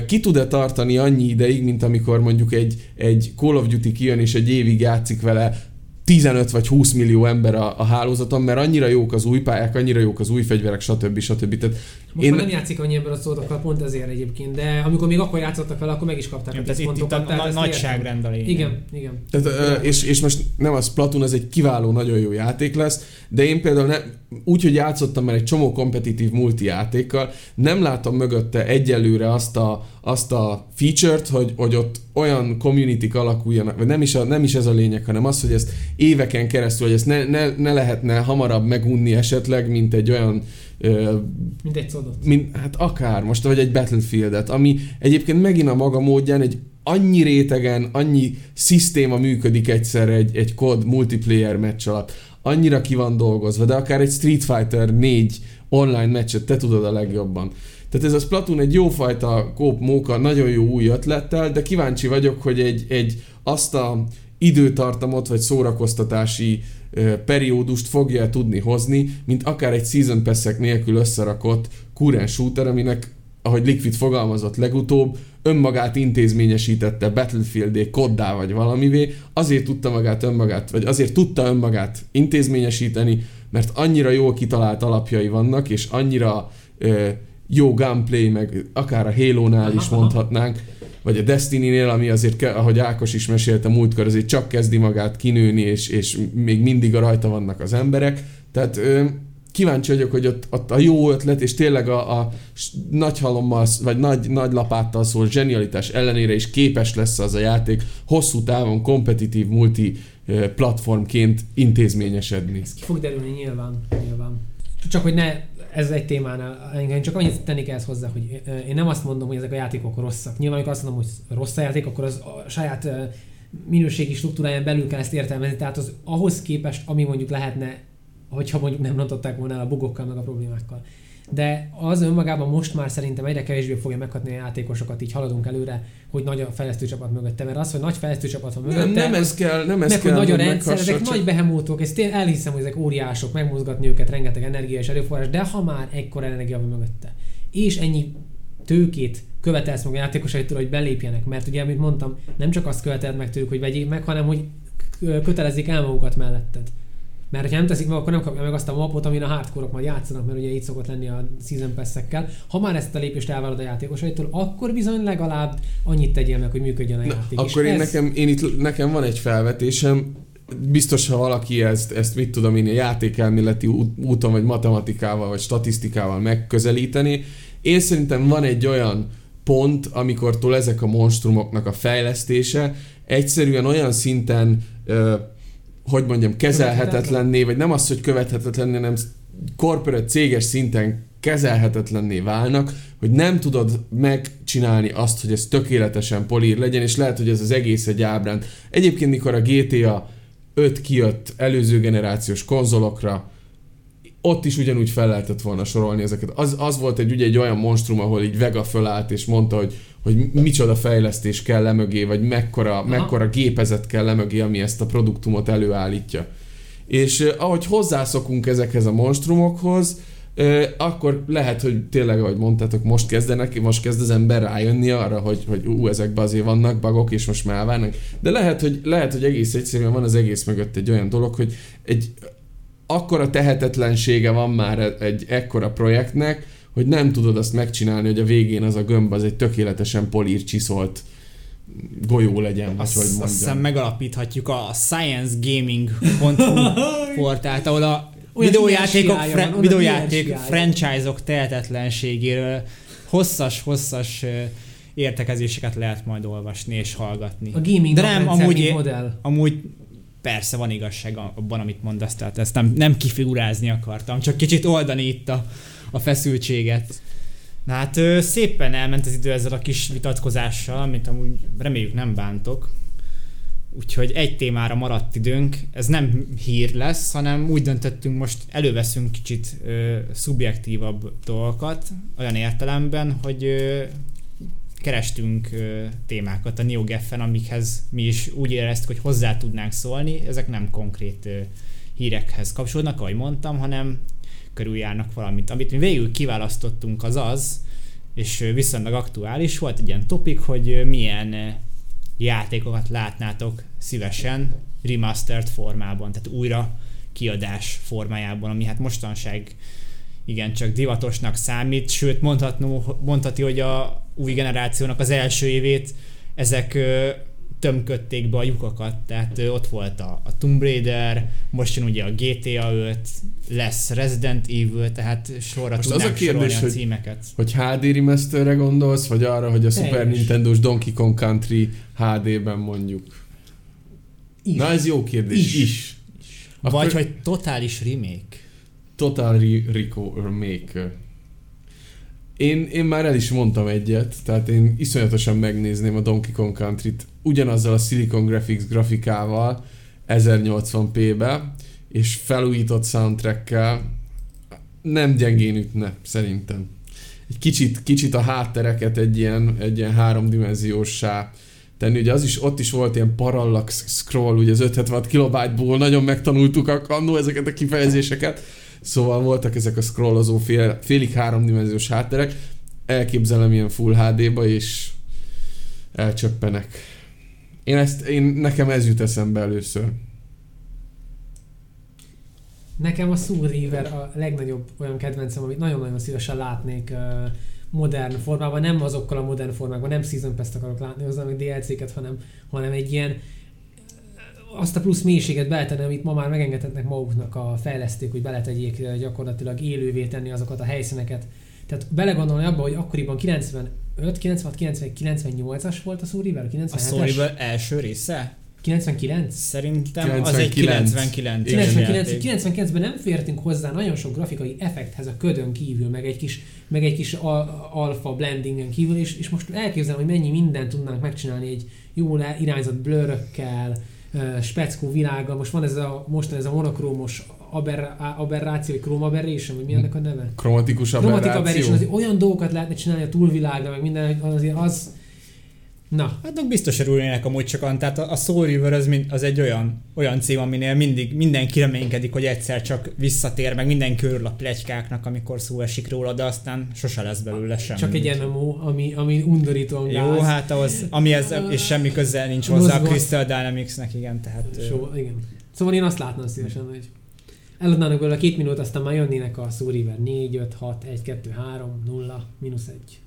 ki tud-e tartani annyi ideig, mint amikor mondjuk egy, egy Call of Duty kijön és egy évig játszik vele 15 vagy 20 millió ember a, a hálózaton, mert annyira jók az új pályák, annyira jók az új fegyverek, stb. stb. Tehát most Én- már nem játszik annyi ember a szótokkal, pont ezért egyébként, de amikor még akkor játszottak vele, akkor meg is kapták a Tehát 10 itt, itt a pontokat. tehát na- nagyságrend a lényeg. Igen, igen. Tehát, ö, és, és most nem a Splatoon, ez egy kiváló, nagyon jó játék lesz, de én például ne, úgy, hogy játszottam már egy csomó kompetitív multi játékkal, nem látom mögötte egyelőre azt a, azt a feature-t, hogy, hogy ott olyan community alakuljanak, vagy nem is, a, nem is ez a lényeg, hanem az, hogy ezt éveken keresztül, hogy ezt ne, ne, ne lehetne hamarabb megunni esetleg, mint egy olyan ö, Mint egy szodot. mint, hát akár most, vagy egy Battlefieldet, ami egyébként megint a maga módján egy annyi rétegen, annyi szisztéma működik egyszerre egy, egy kod multiplayer meccs alatt, annyira ki van dolgozva, de akár egy Street Fighter 4 online meccset te tudod a legjobban. Tehát ez a Splatoon egy jófajta kóp móka, nagyon jó új ötlettel, de kíváncsi vagyok, hogy egy, egy azt a időtartamot vagy szórakoztatási periódust fogja tudni hozni, mint akár egy Season pass nélkül összerakott current shooter, aminek, ahogy Liquid fogalmazott legutóbb, önmagát intézményesítette Battlefield-é, koddá vagy valamivé, azért tudta magát önmagát, vagy azért tudta önmagát intézményesíteni, mert annyira jól kitalált alapjai vannak, és annyira ö, jó gameplay, meg akár a Halo-nál is mondhatnánk, vagy a Destiny-nél, ami azért, ahogy Ákos is mesélte múltkor, azért csak kezdi magát kinőni, és, és még mindig a rajta vannak az emberek. Tehát ö, kíváncsi vagyok, hogy ott, ott a jó ötlet, és tényleg a, a nagy halommal, vagy nagy, nagy lapáttal szól zsenialitás ellenére is képes lesz az a játék hosszú távon kompetitív multi platformként intézményesedni. Ez ki fog derülni nyilván, nyilván. Csak hogy ne, ez egy témánál, engem csak annyit tenni kell ezt hozzá, hogy én nem azt mondom, hogy ezek a játékok rosszak. Nyilván, amikor azt mondom, hogy rossz a játék, akkor az a saját minőségi struktúráján belül kell ezt értelmezni. Tehát az ahhoz képest, ami mondjuk lehetne, hogyha mondjuk nem rontották volna el a bugokkal, meg a problémákkal. De az önmagában most már szerintem egyre kevésbé fogja meghatni a játékosokat, így haladunk előre, hogy nagy a fejlesztő csapat mögötte. Mert az, hogy nagy fejlesztő csapat van mögötte, Nem, nem ez kell, nem ez meg hogy kell, nagy a rendszer, ezek csak- nagy behemótok, ezt én elhiszem, hogy ezek óriások, megmozgatni őket, rengeteg energia és erőforrás, de ha már ekkor energia van mögötte, és ennyi tőkét követelsz meg a játékosaitól, hogy belépjenek, mert ugye, amit mondtam, nem csak azt követeld meg tőlük, hogy vegyék meg, hanem hogy kötelezik el magukat melletted. Mert ha nem teszik meg, akkor nem kapja meg azt a mapot, amin a hardcore majd játszanak, mert ugye így szokott lenni a season pass Ha már ezt a lépést elvárod a játékosaitól, akkor bizony legalább annyit tegyél meg, hogy működjön a Na, játék. akkor én ez, nekem, én itt, nekem van egy felvetésem, biztos, ha valaki ezt, ezt mit tudom én, játékelméleti út- úton, vagy matematikával, vagy statisztikával megközelíteni, én szerintem van egy olyan pont, amikortól ezek a monstrumoknak a fejlesztése egyszerűen olyan szinten, ö, hogy mondjam, kezelhetetlenné, vagy nem az, hogy követhetetlenné, hanem corporate céges szinten kezelhetetlenné válnak, hogy nem tudod megcsinálni azt, hogy ez tökéletesen polír legyen, és lehet, hogy ez az egész egy ábránd. Egyébként, mikor a GTA 5 kijött előző generációs konzolokra, ott is ugyanúgy fel lehetett volna sorolni ezeket. Az, az volt egy, ugye egy olyan monstrum, ahol így Vega fölállt és mondta, hogy, hogy micsoda fejlesztés kell lemögé, vagy mekkora, mekkora gépezet kell lemögé, ami ezt a produktumot előállítja. És ahogy hozzászokunk ezekhez a monstrumokhoz, akkor lehet, hogy tényleg, ahogy mondtátok, most kezdenek, most kezd az ember rájönni arra, hogy, hogy ú, ezekben azért vannak bagok, és most már elvárnak. De lehet, hogy, lehet, hogy egész egyszerűen van az egész mögött egy olyan dolog, hogy egy akkora tehetetlensége van már egy ekkora projektnek, hogy nem tudod azt megcsinálni, hogy a végén az a gömb az egy tökéletesen polír csiszolt golyó legyen, vagy Azt, hogy azt mondjam. hiszem megalapíthatjuk a sciencegaming.hu portált, ahol a videójátékok, fre, videójáték franchise-ok tehetetlenségéről hosszas-hosszas értekezéseket lehet majd olvasni és hallgatni. A gaming De nem, amúgy é- modell. Amúgy persze van igazság abban, amit mondasz, tehát ezt nem, nem kifigurázni akartam, csak kicsit oldani itt a, a feszültséget. Na hát szépen elment az idő ezzel a kis vitatkozással, amit amúgy reméljük nem bántok. Úgyhogy egy témára maradt időnk. Ez nem hír lesz, hanem úgy döntöttünk, most előveszünk kicsit ö, szubjektívabb dolgokat, olyan értelemben, hogy ö, kerestünk ö, témákat a NeoGeffen, amikhez mi is úgy éreztük, hogy hozzá tudnánk szólni. Ezek nem konkrét ö, hírekhez kapcsolódnak, ahogy mondtam, hanem körüljárnak valamit. Amit mi végül kiválasztottunk az az, és viszonylag aktuális volt egy ilyen topik, hogy milyen ö, játékokat látnátok szívesen remastered formában, tehát újra kiadás formájában, ami hát mostanság igencsak divatosnak számít, sőt mondhatnó, mondhatni, hogy a új generációnak az első évét ezek ö, tömködték be a lyukakat, tehát ö, ott volt a, a Tomb Raider, most jön ugye a GTA 5, lesz Resident Evil, tehát sorra Most az a kérdés, sorolni a hogy- címeket. Hogy HD remasterre gondolsz, vagy arra, hogy a Super Teljes. Nintendo-s Donkey Kong Country HD-ben mondjuk? Is. Na ez jó kérdés. Is. Is. is. Vagy hogy totális remake. Total Re- Rico Remake. Én, én már el is mondtam egyet, tehát én iszonyatosan megnézném a Donkey Kong Country-t ugyanazzal a Silicon Graphics grafikával 1080p-be, és felújított soundtrackkel nem gyengén ütne, szerintem. Egy kicsit, kicsit a háttereket egy ilyen, egy ilyen háromdimenziósá tenni. Ugye az is, ott is volt ilyen parallax scroll, ugye az 576 kilobájtból nagyon megtanultuk annó ezeket a kifejezéseket. Szóval voltak ezek a scrollozó fél, félig háromdimenziós hátterek. Elképzelem ilyen full HD-ba, és elcsöppenek. Én ezt, én, nekem ez jut eszembe először. Nekem a Soul a legnagyobb olyan kedvencem, amit nagyon-nagyon szívesen látnék modern formában, nem azokkal a modern formákban, nem Season Pass-t akarok látni hozzá, meg DLC-ket, hanem, hanem egy ilyen azt a plusz mélységet beletenni, amit ma már megengedhetnek maguknak a fejlesztők, hogy beletegyék ö, gyakorlatilag élővé tenni azokat a helyszíneket. Tehát belegondolni abba, hogy akkoriban 95, 96, 97, 98-as volt a Soul River, A 97-es, Storyből első része? 99? Szerintem az egy 99. 99 Igen. 99, 99-ben nem fértünk hozzá nagyon sok grafikai effekthez a ködön kívül, meg egy kis, meg egy kis al- alfa blendingen kívül, és, és most elképzelem, hogy mennyi mindent tudnánk megcsinálni egy jól irányzott blörökkel, speckó világgal. Most van ez a, most ez a monokrómos aber, aberráció, vagy chrome aberration, vagy mi ennek a neve? Kromatikus aberráció. aberration, azért olyan dolgokat lehetne csinálni a túlvilágra, meg minden, azért az... Na, Hát meg biztos örülnének amúgy sokan, tehát a a Soul River az, mind, az egy olyan, olyan cím, aminél mindig mindenki reménykedik, hogy egyszer csak visszatér, meg mindenki örül a pletykáknak, amikor szó esik róla, de aztán sose lesz belőle semmi. csak egy MMO, ami, ami undorítóan gáz. Jó, hát ahhoz, ami ez, és semmi közel nincs hozzá a. Crystal Dynamics-nek, igen, tehát... So, igen. Szóval én azt látnám szívesen, hogy eladnának belőle két minút, aztán már jönnének a Soul River 4, 5, 6, 1, 2, 3, 0, mínusz 1.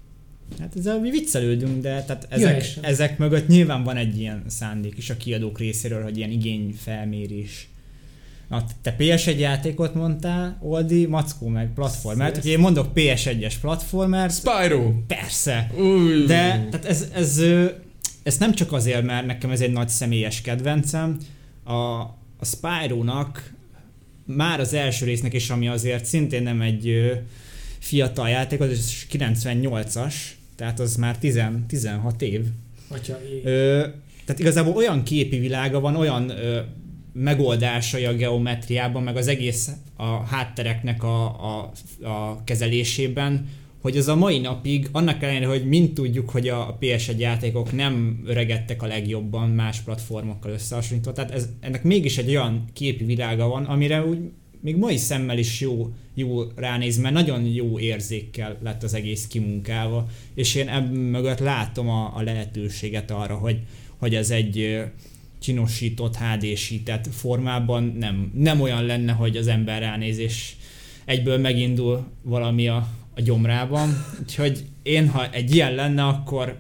Hát ezzel mi viccelődünk, de tehát Ja, ezek, és- ezek mögött nyilván van egy ilyen szándék is a kiadók részéről, hogy ilyen igényfelmérés. Na, te PS1 játékot mondtál, Oldi, Mackó meg platformert. Ezt- Ugye én mondok PS1-es platformert, Spyro! persze, Új. de tehát ez, ez, ez nem csak azért, mert nekem ez egy nagy személyes kedvencem. A, a Spyro-nak már az első résznek is, ami azért szintén nem egy fiatal játék, az is 98-as, tehát az már 10, 16 év. Atya, ég. Ö, tehát igazából olyan képi világa van, olyan ö, megoldásai a geometriában, meg az egész a háttereknek a, a, a kezelésében, hogy az a mai napig, annak ellenére, hogy mind tudjuk, hogy a PS1 játékok nem öregedtek a legjobban más platformokkal összehasonlítva, tehát ez, ennek mégis egy olyan képi világa van, amire úgy még mai szemmel is jó, jó ránézni, mert nagyon jó érzékkel lett az egész kimunkálva, és én ebben mögött látom a, a lehetőséget arra, hogy, hogy ez egy csinosított, HD-sített formában nem, nem olyan lenne, hogy az ember ránéz, és egyből megindul valami a, a gyomrában. Úgyhogy én, ha egy ilyen lenne, akkor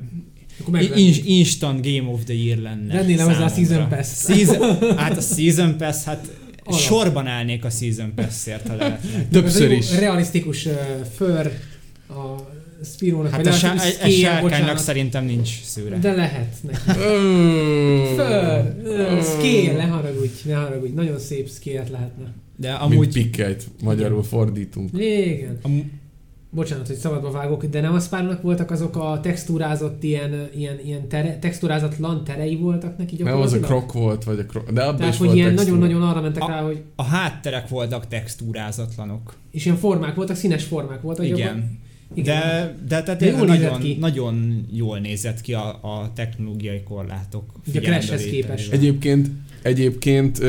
Akkor in, instant Game of the Year lenne. Vennél hozzá a számomra. Season Pass. Season, hát a Season Pass, hát Alap. sorban állnék a Season Pass-ért, ha lehetne. Többször Ez a is. Realisztikus uh, för a Spirónak, Hát a, sá- egy scale, sárkánynak szerintem nincs szőre. De lehet neki. Uh, scale, ne haragudj, ne haragudj, nagyon szép scale lehetne. De Amúgy amúgy pikkeit magyarul fordítunk. Igen. Am- bocsánat, hogy szabadba vágok, de nem a Spyro-nak voltak azok a textúrázott ilyen, ilyen, ilyen tere, textúrázatlan terei voltak neki Nem az a gyakorlatilag? krok volt, vagy a krok. De abban Tehát, is hogy volt ilyen textúra. nagyon-nagyon arra mentek A- rá, hogy A hátterek voltak textúrázatlanok. és ilyen formák voltak, színes formák voltak. Igen. Igen. De, de tehát De jól nagyon, ki. nagyon jól nézett ki a, a technológiai korlátok. Ugye a Crashhez képest. Egyébként, egyébként,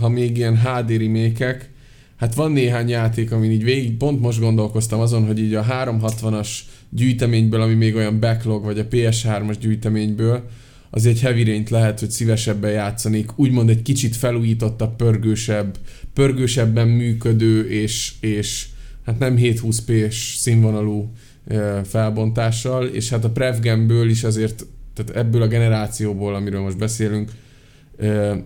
ha még ilyen HD remékek, hát van néhány játék, amin így végig, pont most gondolkoztam azon, hogy így a 360-as gyűjteményből, ami még olyan backlog, vagy a PS3-as gyűjteményből, az egy heavy rain lehet, hogy szívesebben játszanék, úgymond egy kicsit felújítottabb, pörgősebb, pörgősebben működő, és, és hát nem 720p-s színvonalú felbontással, és hát a Prevgemből is azért, tehát ebből a generációból, amiről most beszélünk,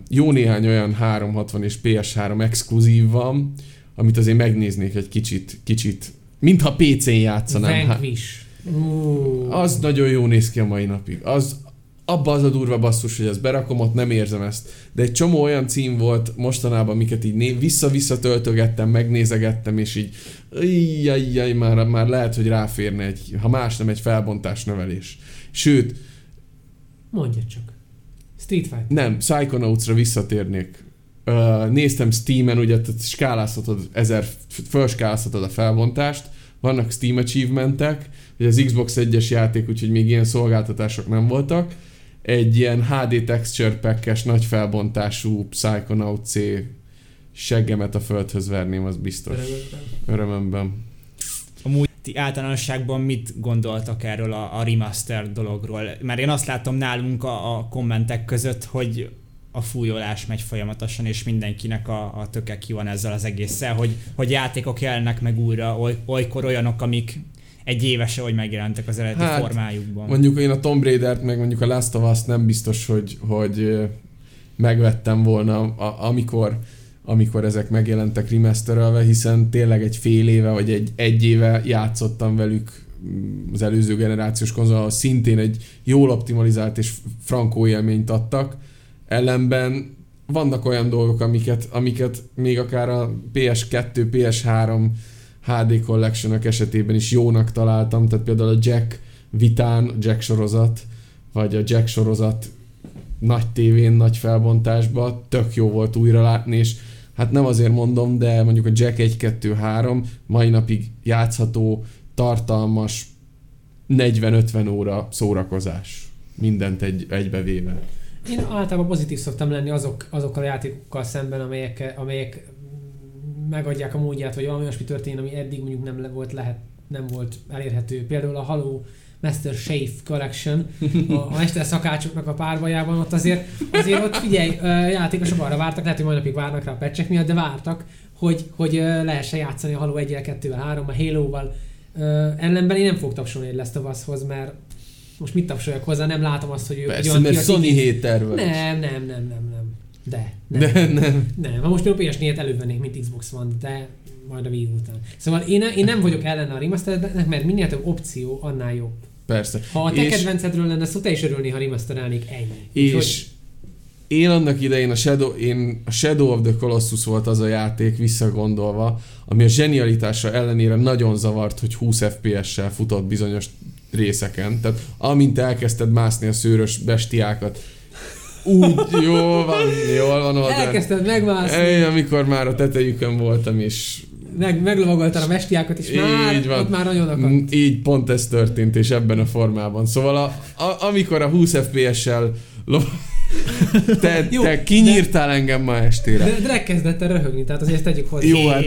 jó néhány olyan 360 és PS3 exkluzív van, amit azért megnéznék egy kicsit, kicsit, mintha PC-n játszanám. Hát, Vanquish. Ú, az nagyon jó néz ki a mai napig. Az, abba az a durva basszus, hogy ezt berakom, ott nem érzem ezt. De egy csomó olyan cím volt mostanában, amiket így né- vissza-vissza töltögettem, megnézegettem, és így jaj, már, már lehet, hogy ráférne egy, ha más nem, egy felbontás növelés. Sőt, Mondja csak. Street Fighter. nem, Psychonauts-ra visszatérnék. Ö, néztem Steam-en, ugye tehát skálázhatod, ezer, felskálázhatod a felbontást, vannak Steam achievementek, hogy az Xbox 1-es játék, úgyhogy még ilyen szolgáltatások nem voltak. Egy ilyen HD texture pack nagy felbontású Psychonaut C seggemet a földhöz verném, az biztos. Örömömben. Amúgy ti általánosságban mit gondoltak erről a, a remaster dologról? Mert én azt látom nálunk a, a kommentek között, hogy a fújolás megy folyamatosan, és mindenkinek a, a töke ki van ezzel az egésszel, hogy, hogy játékok jelennek meg újra, oly, olykor olyanok, amik egy évese, hogy megjelentek az eredeti Hát, formájukban. Mondjuk én a Tomb Raider-t, meg mondjuk a Last of Us nem biztos, hogy, hogy megvettem volna, a, amikor, amikor ezek megjelentek remasterelve, hiszen tényleg egy fél éve, vagy egy, egy éve játszottam velük mm, az előző generációs konzol, szintén egy jól optimalizált és frankó élményt adtak. Ellenben vannak olyan dolgok, amiket, amiket még akár a PS2, PS3 HD collection esetében is jónak találtam, tehát például a Jack vitán, Jack sorozat, vagy a Jack sorozat nagy tévén, nagy felbontásban, tök jó volt újra látni, és hát nem azért mondom, de mondjuk a Jack 1, 2, 3 mai napig játszható, tartalmas 40-50 óra szórakozás. Mindent egy, egybevéve. Én általában pozitív szoktam lenni azok, azokkal a játékokkal szemben, amelyek, amelyek megadják a módját, hogy valami olyasmi történjen, ami eddig mondjuk nem volt lehet, nem volt elérhető. Például a Halo Master Shave Collection, a, a Mester Szakácsoknak a párbajában, ott azért, azért ott figyelj, játékosok arra vártak, lehet, hogy mai napig várnak rá a pecsek miatt, de vártak, hogy, hogy lehessen játszani a Halo 1-el, 2-vel, 3 a Halo-val. Ellenben én nem fogok tapsolni egy Last of Us-hoz, mert most mit tapsoljak hozzá, nem látom azt, hogy ő egy Persze, olyan mert Sony kép- héter vagy. nem, nem, nem, nem, nem. De. Nem. De nem. Nem, ha most például PS4-et elővennék, mint Xbox One, de majd a Wii után. Szóval én, én nem vagyok ellene a remasterednek, mert minél több opció, annál jobb. Persze. Ha a te És- kedvencedről lenne szó, te is örülni, ha remasterelnék ennyi. És Úgyhogy- én annak idején a Shadow, én a Shadow of the Colossus volt az a játék visszagondolva, ami a zsenialitása ellenére nagyon zavart, hogy 20 FPS-sel futott bizonyos részeken. Tehát amint elkezdted mászni a szőrös bestiákat, úgy jól van, jól van oda. Elkezdted megmászni, Ej, amikor már a tetejükön voltam, és meg, meglovagoltad a mestiákat, és már, Így van. ott már nagyon akadt. Így pont ez történt, és ebben a formában. Szóval a, a, amikor a 20 FPS-sel lo- te, Jó, te kinyírtál engem ma estére. De Drake kezdett el röhögni, tehát azért tegyük hozzá. Jó, hát.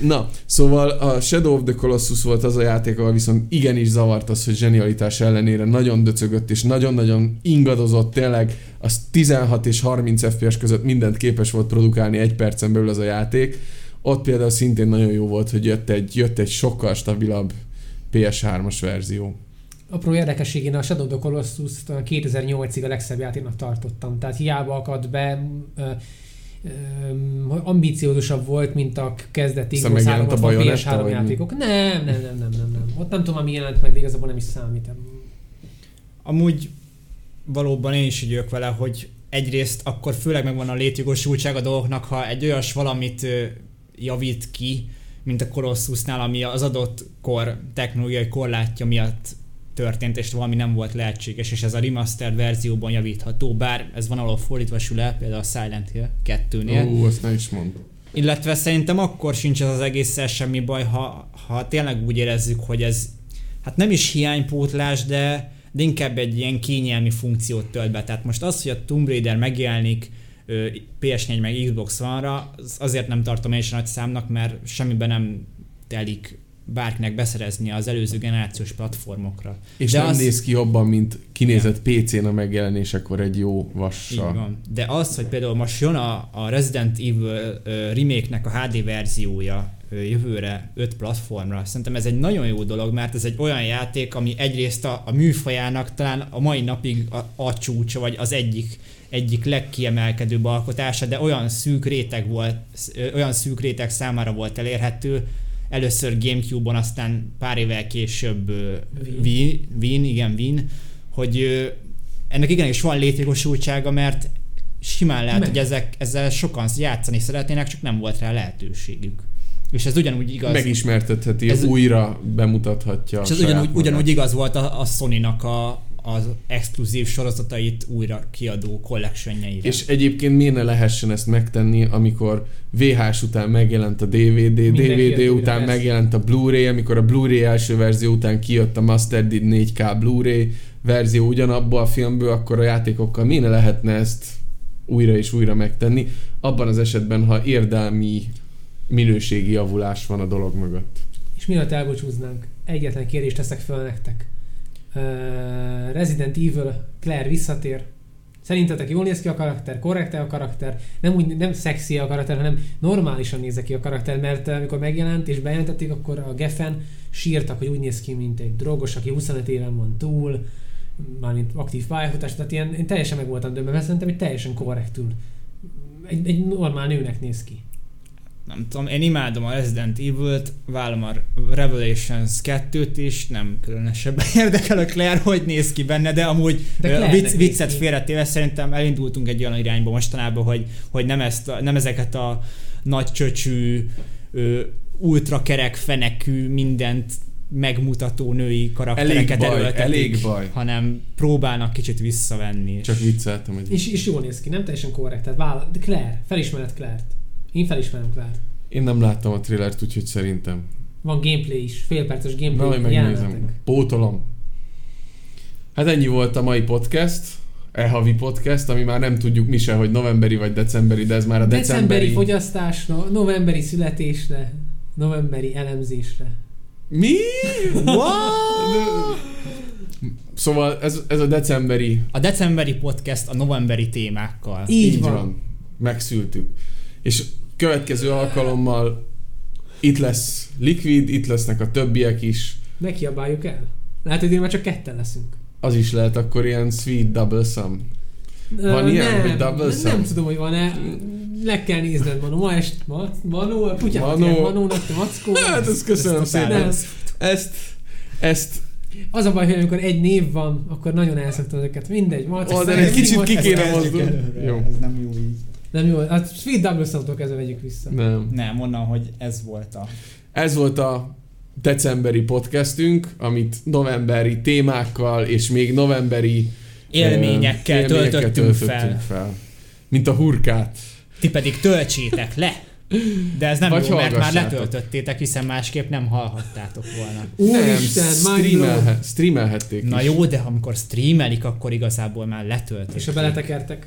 Na, szóval a Shadow of the Colossus volt az a játék, ahol viszont igenis zavart az, hogy zsenialitás ellenére nagyon döcögött és nagyon-nagyon ingadozott, tényleg az 16 és 30 FPS között mindent képes volt produkálni egy percen belül az a játék. Ott például szintén nagyon jó volt, hogy jött egy, jött egy sokkal stabilabb PS3-as verzió. Apró érdekesség, én a Shadow of the Colossus 2008-ig a legszebb játéknak tartottam. Tehát hiába akadt be, ö, ö, ambíciózusabb volt, mint a kezdeti Aztán a 360 Bayonetta, PS3 vagy mi? játékok. Nem, nem, nem, nem, nem, nem. Ott nem tudom, ami jelent meg, de igazából nem is számít. Amúgy valóban én is így vagyok vele, hogy egyrészt akkor főleg megvan a létjogosultság a dolgoknak, ha egy olyas valamit javít ki, mint a Colossusnál, ami az adott kor technológiai korlátja miatt történt, és valami nem volt lehetséges, és ez a remastered verzióban javítható, bár ez van ahol fordítva sül el, például a Silent Hill 2-nél. Ó, azt nem is mond. Illetve szerintem akkor sincs ez az egésszel semmi baj, ha, ha tényleg úgy érezzük, hogy ez hát nem is hiánypótlás, de, de inkább egy ilyen kényelmi funkciót tölt be. Tehát most az, hogy a Tomb Raider megjelenik PS4 meg Xbox One-ra, az azért nem tartom én is nagy számnak, mert semmiben nem telik bárkinek beszerezni az előző generációs platformokra. És De nem az- néz ki jobban, mint kinézett PC-n a megjelenésekor egy jó Így vassal. van. De az, hogy például most jön a, a Resident Evil remake-nek a HD verziója jövőre 5 platformra, szerintem ez egy nagyon jó dolog, mert ez egy olyan játék, ami egyrészt a, a műfajának talán a mai napig a, a csúcsa, vagy az egyik egyik legkiemelkedőbb alkotása, de olyan szűk réteg volt, olyan szűk réteg számára volt elérhető, először Gamecube-on, aztán pár évvel később Wii, igen, Wii, hogy ennek igenis van létjogosultsága, mert simán lehet, Meg. hogy ezek, ezzel sokan játszani szeretnének, csak nem volt rá lehetőségük. És ez ugyanúgy igaz. Megismertetheti, Ez- újra bemutathatja és ez ugyanúgy, ugyanúgy igaz volt a, a Sony-nak a, az exkluzív sorozatait újra kiadó collectionjeire. És egyébként miért ne lehessen ezt megtenni, amikor VHS után megjelent a DVD, Mindenki DVD után persze. megjelent a Blu-ray, amikor a Blu-ray első verzió után kijött a Mastered 4K Blu-ray verzió ugyanabból a filmből, akkor a játékokkal miért ne lehetne ezt újra és újra megtenni, abban az esetben, ha érdemi minőségi javulás van a dolog mögött. És mielőtt elbúcsúznánk, egyetlen kérdést teszek föl nektek. Resident Evil Claire visszatér. Szerintetek jól néz ki a karakter, korrekt a karakter, nem úgy nem szexi a karakter, hanem normálisan néz ki a karakter, mert amikor megjelent és bejelentették, akkor a Geffen sírtak, hogy úgy néz ki, mint egy drogos, aki 25 éven van túl, mármint aktív pályafutás, tehát ilyen, én teljesen meg voltam mert szerintem egy teljesen korrektül. Egy, egy normál nőnek néz ki. Nem tudom, én imádom a Resident Evil-t, vállom a Revelations 2-t is, nem különösebben érdekel a Claire, hogy néz ki benne, de amúgy De a vicc, viccet félretéve szerintem elindultunk egy olyan irányba mostanában, hogy, hogy nem, ezt a, nem ezeket a nagy csöcsű, ultrakerek, fenekű, mindent megmutató női karaktereket Elég baj, erőltetik, elég baj. hanem próbálnak kicsit visszavenni. És Csak vicceltem egy És, és jól néz ki, nem teljesen korrekt. Tehát vállal, de Claire, felismered Claire-t. Én felismerem Claire-t. Én nem láttam a trélert, úgyhogy szerintem. Van gameplay is, félperces Na, gameplay hogy megnézem. jelenetek. Pótolom. Hát ennyi volt a mai podcast. E-havi podcast, ami már nem tudjuk mi se, hogy novemberi vagy decemberi, de ez már a Decemberi decemberi... fogyasztásra, novemberi születésre, novemberi elemzésre. Mi? Wow! Szóval ez, ez a decemberi... A decemberi podcast a novemberi témákkal. Így van. Megszültük. És következő alkalommal itt lesz Liquid, itt lesznek a többiek is. Ne kiabáljuk el. Lehet, hogy én már csak ketten leszünk. Az is lehet akkor ilyen sweet double sum. Van ilyen, nem, hogy double nem, sum? nem tudom, hogy van-e. Le kell nézned, Manu. Ma est, ma, Manu, a kutyát Manu. Manu. Manónak, te mackó. Hát, ezt köszönöm Ez totál szépen. Nem. Ezt, ezt, Az a baj, hogy amikor egy név van, akkor nagyon elszoktam ezeket. Mindegy, mac. Ó, de egy kicsit ki ezt kéne mozdulni. Ez nem jó így. Nem jó, a Sweet Double Soundtól kezdve vegyük vissza. nem. Nem, onnan, hogy ez volt a... Ez volt a decemberi podcastünk, amit novemberi témákkal és még novemberi Élményekkel, ö, élményekkel töltöttünk fel. fel. Mint a hurkát. Ti pedig töltsétek le! De ez nem Vagy jó, mert már letöltöttétek, hiszen másképp nem hallhattátok volna. Úristen, streamelhe, streamelhették Na is. jó, de amikor streamelik, akkor igazából már letöltik. És ha beletekertek,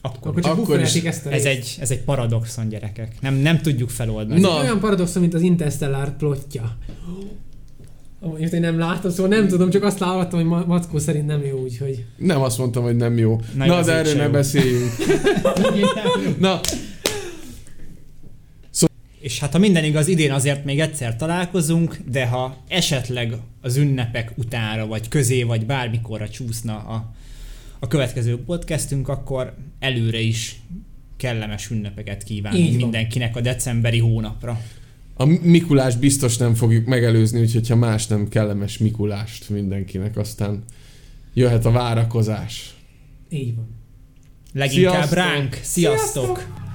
akkor, akkor csak Akkor is ezt a ez, részt. egy, ez egy paradoxon, gyerekek. Nem, nem tudjuk feloldani. Na. Olyan paradoxon, mint az Interstellar plotja. Amit én nem láttam, szóval nem tudom, csak azt hallottam, hogy Ma- Mackó szerint nem jó, úgyhogy... Nem azt mondtam, hogy nem jó. Na Na, de erről ne jó. beszéljünk. Na, És hát ha minden igaz, idén azért még egyszer találkozunk, de ha esetleg az ünnepek utánra, vagy közé, vagy bármikorra csúszna a, a következő podcastünk, akkor előre is kellemes ünnepeket kívánunk mindenkinek a decemberi hónapra. a Mikulás biztos nem fogjuk megelőzni, úgyhogy ha más nem kellemes Mikulást mindenkinek, aztán jöhet a várakozás. Így van. Leginkább Sziasztok! ránk. Sziasztok! Sziasztok!